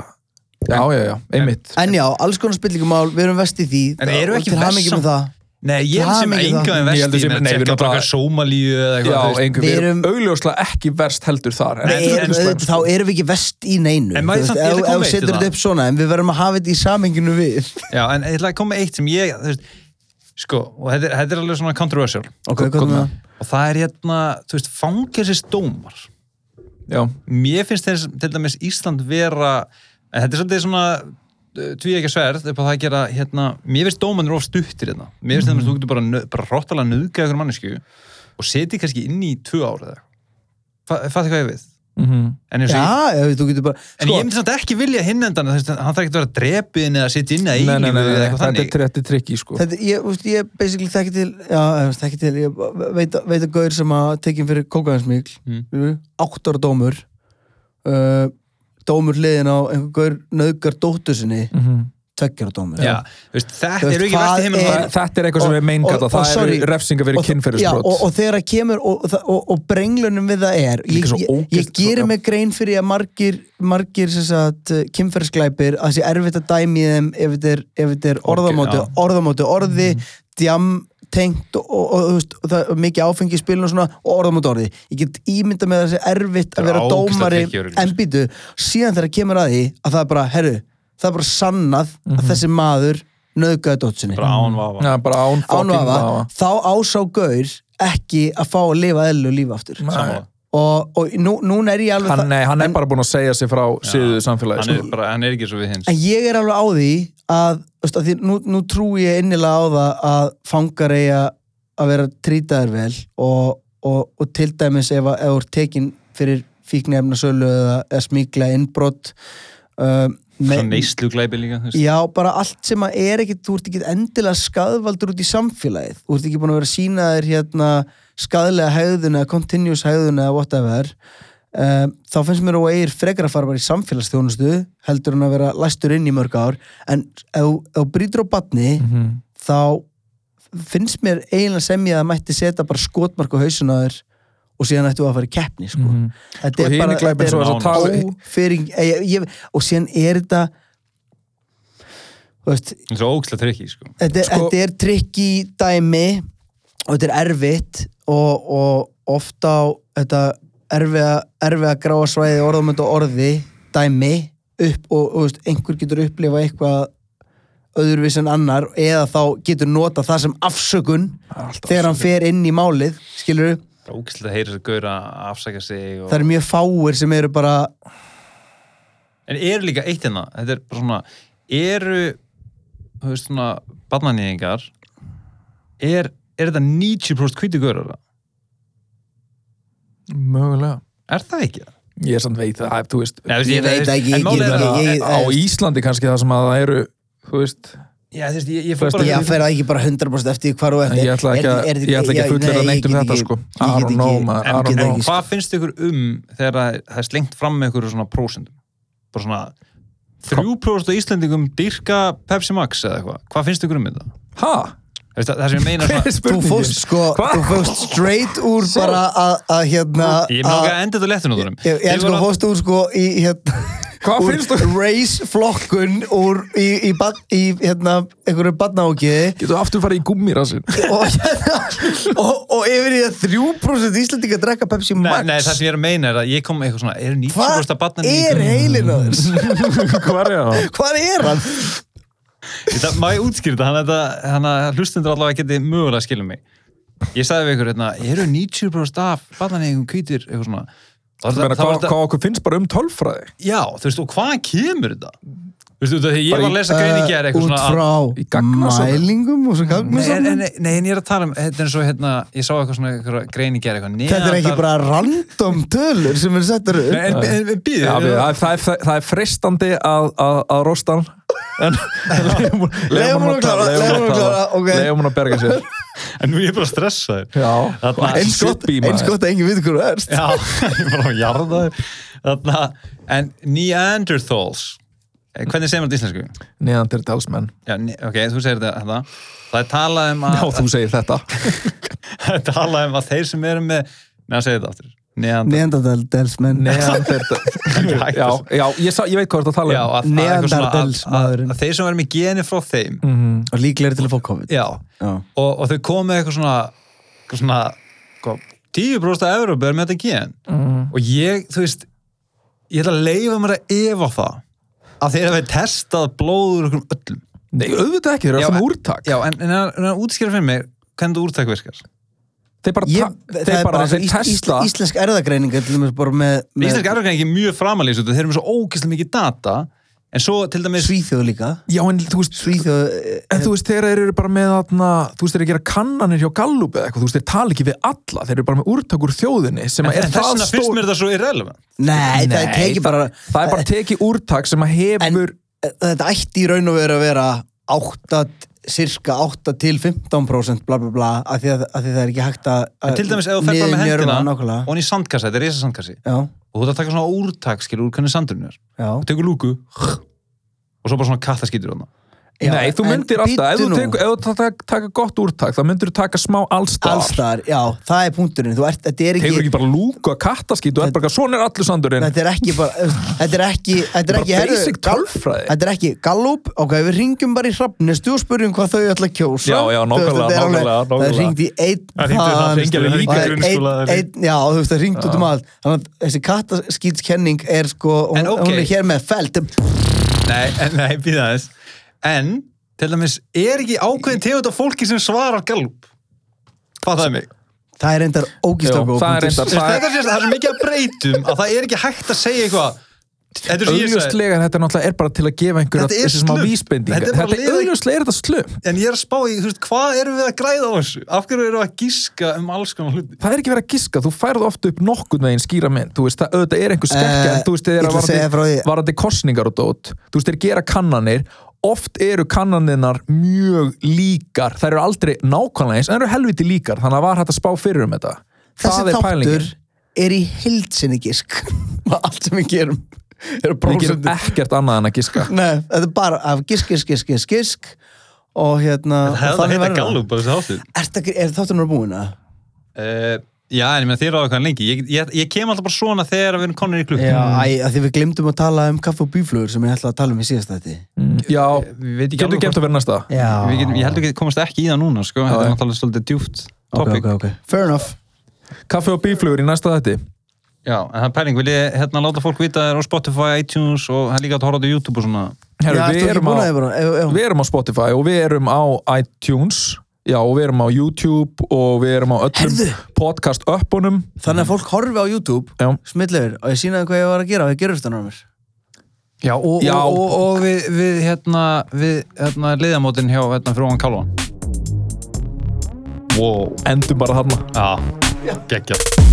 já, já, já, einmitt. En já, alls konar spillingumál, við erum vest í því. En eru ekki vest samt? með það. Nei, ég Það sem mikið enga það. með Ég held að vesti sé- menn nei, við tjekka bara Sómalíu eða Já, Við við erum erum- augljóslega ekki verst heldur þar en Nei, við erum spennt, þá erum við ekki vest í neinu. En maður samt- ég ætla að ef- koma ef eitt í setur það. þetta upp svona en við verðum að hafa þetta í samenginu við. Já, en ég ætla að koma eitt sem ég sko, og þetta er, þetta er alveg svona það? og það er hérna, þú veist, fangelsisdómar Já, mér finnst þess til dæmis Ísland vera en þetta er svolítið svona tví ekki sverð upp á það að gera hérna, mér finnst dómanir of stuttir hérna. Mér finnst mm. þú getur bara, hróttalega nöðga ykkur mannesku og seti kannski inn í tvö eða eitthvað. Fattu hvað ég við mhm en, ég, Já, ef þú getur bara en ég myndi samt ekki vilja hinn endan hann þarf ekki að vera drepin eða sitja inn eða eitthvað þetta er þannig þetta er trikki sko Þetta, ég, ég basically þekki til já, ég þekki til, ég veit, veit að gauður sem að tekinn fyrir kókaðansmíkl Mm. átt ára dómur uh, dómur liðin á einhver gaur nöðgar dóttur sinni Mhm. Tveggjara dómur. Já, þú veist, þetta er- Það- Þetta er eitthvað sem er meingalla, og- og það eru refsingar fyrir kynferðisbrot. Og, og þegar að kemur og, og, og, og brenglunum við það er ég, ógeðslega- gerir mig grein fyrir að margir margir sem sagt kynferðisglæpir að það sé erfitt að dæmi í þeim ef þetta er, er orðamóti, orði, djam tengt og, og, og, þú veist, og það mikið áfengi í spilinu og svona og orðamóti orði. Ég get ímynda með að það sé erfitt Það að er vera dómari en býtu, síðan þegar kemur að því að það er bara, herru, það er bara sannað að þessi maður nöðgæði dótsinni bara án vafa. Já, bara án fucking ánvafa, vafa. þá ásá gaur ekki að fá að lifa eðlu líf aftur. Og, og nú, núna er ég alveg Hann, það nei, hann er en, bara búinn að segja sig frá síðu samfélagi hann er, sko. bara, hann er ekki svo við hins. En ég er alveg á því að, veist, að því, nú, nú trú ég innilega á það að fangar eiga að vera trýtaðir vel og, og, og til dæmis ef að ef þú ert tekin fyrir fíknefnasölu eða, eða smíkla innbrott um, svona neyslu glæpi líka þú veist. Já, bara allt sem að er ekkit, þú ert ekki endilega skadvaldur út í samfélagið. Þú ert ekki búin að vera að sína þér hérna skadlega hegðun eða continuous hegðun eða whatever. Um, þá finnst mér og eigir frekar að fara bara í samfélagsþjónustu heldur en að vera læstur inn í mörg ár en ef þú- brýtur á batni Mhm. þá finnst mér eiginlega sem ég að mætti setja bara skotmark á hausuna þér og síðan ættu að fara í keppni sko. Mhm. þetta Og er bara þetta svo er þess að tala- ófyring ég, ég, og síðan er þetta þú veist, Það er svo ógæslega trikki sko. þetta, Sko- þetta er trikki dæmi og þetta er erfitt og, og ofta á þetta erfiða, erfiða gráa svæði orðamönd og orði dæmi upp og, og veist, einhver getur upplifa eitthvað öðruvís en annar eða þá getur nota það sem afsökun Alltaf þegar hann fer inn í málið skilur Það er ógæslega að heyra þess að gauðra að afsaka sig og... það eru mjög fáir sem eru bara En eru líka eitt hérna, þetta er bara svona, eru, þú veist svona, barnanýðingar, er, er þetta 90% hvíti gaurar? Mögulega Er það ekki það? Ég er samt veit það, þú veist Nei, Ég veit ekki, að- ekki, ég- Á Íslandi kannski það sem að það eru Þú veist Já, þú veist, ég, ég fór bara... ég fer það ekki bara 100% eftir því hvar og eftir Ég ætla ekki að, Er- er- ég ætla ekki að fullera nei, neitt um þetta sko ég I get don't know ekki- maður, I don't get know ekki- hvað finnst ykkur um þegar það það er slengt fram með ykkur svona prósendum? Bara svona 3% af Íslandingum dyrka Pepsi Max eða eitthvað. Hvað finnst ykkur um þetta? Ha? Veist Það, það sem ég meina svona... þú fóst sko, Hva? þú fóst straight úr bara að hérna Ég er með okkar að enda þetta í Hvað finnst þú? race flokkun úr í, í, bad, í hérna einhverju badnákiði Getur aftur farið í gúmmirassin *laughs* og, hérna, og, og yfir í að 3% Íslandinga drekka Pepsi Nei, Max nei, það sem ég er að meina er að ég kom eitthvað svona, eru 90% af hvað barnanýðingum... er heilin á þess? *laughs* Hvað er það? hvað er hann? Það, má ég útskýra þetta, hann að, hann að hlustundur allavega geti mögulega að skilja mig. Ég sagði við ykkur, hérna, eru 90% af barnanýðingum hvítir, eitthvað þetta- þá var Hvað hvað okkur finnst bara um tölfræði? Já, þú veist, og hvaðan kemur þetta? Þú veist, þú veist, þegar ég var að lesa greini gera eitthvað svona... út í frá mælingum og svo Nei, nei, nei, nei, en ég er að tala um, þetta er eins og hérna, ég sá eitthvað svona eitthvað greini gera eitthvað þetta er ekki bara random tölur sem er settur upp. Nei, en, en, en býðu, Já, við, það, það, er, það er fristandi að, að, að rosta hann. *laughs* En að að leiðum hún að berga sér en nú er ég bara stressaður. Já, Þarna- eins gott, að enginn veit hvað þú erst Já, *laughs* ég er bara að jarða þér. En Neanderthals, eh, hvernig segir maður þetta íslensku? neandertalsmenn Já, ok, þú segir þetta, þetta. Það er talað um að, Já, þú segir þetta *laughs* það er talað um að þeir sem eru með, neða, segir þetta aftur. Neðan Neanderdals menn. Neandertal *laughs* já, já, ég, sa, ég veit hvað þú ert að tala Já, um að, að, eitthvað svona að, að, þeir sem verður með geni frá þeim. Mhm. og líklegri til að fá COVID. Já, Já. og, og þau komu með eitthvað svona, eitthvað svona hvað, 10% af Európa er með þetta gen. Mhm. og ég, þú veist ég ætla að leifa mér að efa það að þeir hafi testað blóður okkur öllum. Nei, auðvitað ekki, þeir eru Já, alltaf úrtak. já, en, en, en, en útskýra fyrir mig hvernig úrtak virkar Þeir bara, Ég, það þeir er bara, bara þeir og testa ísl, íslensk erðagreining til dæmis bara með, með Íslensk erfgræn ekki mjög framalýs þeir eru með svo ógeðslega mikið data. En svo til dæmis Svíþjóð líka. Já, en þú veist, Svíþjóð En þú veist, þeir eru bara með þarna, þú veist, þeir eru að gera kannanir hjá Gallup eða eitthvað, þú veist, þeir tala ekki við alla, þeir eru bara með úrtak úr þjóðinni sem en, er en þess það vegna finnst stór mér þetta svo irrelevant. Nei, það er Nei, tekið bara það er bara tekið úrtak sem að hefur þetta ætti í raun og veru að vera 8, cirka 8 til 15% bla bla bla af því að, að því það er ekki hægt að en til dæmis ef þú fer bara með hendina nákvæmlega. og hann í sandkassa, þetta er reysa sandkassi Já, og þú ert að taka svona úrtak skilur úr hvernig sandurinn er. Já, og tekur lúku og svo bara svona kattaskýtur hann já Nei, þú myndir alltaf, ef þú tekur, ef þú taka, taka gott úrtak, þá myndir þú taka smá allstar. Allstar, já, það er punkturinn. Þú ert, þetta er ekki, ekki bara lúku að kattaskít og er bara, svona er allur sandurinn. þetta er ekki bara, þetta er ekki þetta er Bara ekki, heyrðu, basic tölfræði. Þetta er ekki Gallup, ok, við ringjum bara í hrafnistu og spurjum hvað þau ætla að kjósa. Já, já, er alveg- nákvæmlega, Það í einn Það líka einn- það er- það er ringt En til dæmis, er ekki ákveðin tegund af fólki sem svarar gallup mig Það er okkur það er veist, Þetta er það er mikið að breytum að það er ekki hægt að segja eitthvað Þetta er svo ég sagði Augljóslega, þetta er náttúrulega er bara til að gefa einhverja Þetta er þessi smá slum. vísbendingar. Þetta er bara Þetta er þetta slum. En ég er að spá í, þú veist, hvað erum við að græða á þessu? Af hverju erum við að gíska um alls konar hluti? Það er ekki verið að giska, þú færð ofta upp nokkurn veginn skýra mynd, þú veist, það auðvitað er einhver skekkja, Eh, en þú veist, þeir eru að varandi, varandi kostningar og dót, þú veist, þeir gera kannanir, oft eru kannanirnar mjög líkar, þær eru aldrei nákvæmlega eins, en þær eru helviti líkar, þannig að var hægt að spá fyrir um þetta. Þessi það er þáttur pælingin. er í heildsinni gisk *laughs* Allt sem við gerum eru Við gerum ekkert annað en að giska. *laughs* Nei, þetta er bara af gisk, gisk, gisk, gisk, gisk og hérna Það hefði það verður gallup bara þessi þáttur. Er þátturinn búin að? Uh, já, en ég meina þér á eitthvað lengi. Ég, ég, ég kem alltaf bara svona þegar við erum konur í klukk. Já, æ, að því við glemdum að tala um kaffe og bíflugur sem ég ætla að tala um í síðast þetta Já, Við veit ekki getur alveg gemt að vera næsta. Já, Við getum, ég heldur ekki komast ekki í það núna, sko. Þetta er náttúrulega svolítið djúpt ok, topic. ok, ok Fair enough Kaffi og bíflugur í næsta þetta. Já, en það er pæling, vil ég hérna láta fólk vita þér á Spotify, iTunes og það er líka að horfa á YouTube og svona. Herru, Já, við erum á... að Við erum á Spotify og við erum á iTunes Já, og við erum á YouTube og við erum á öllum Herðu. podcast uppunum Þannig að fólk horfi á YouTube Já, Smillefur og ég sínaði hvað ég var að gera og ég gerur þetta náður Já, og, Já. og, og, og við, við, hérna, við, hérna, liðamótin hjá, hérna, frúan Kálvan. Wow. endum bara þarna Já, geggjað.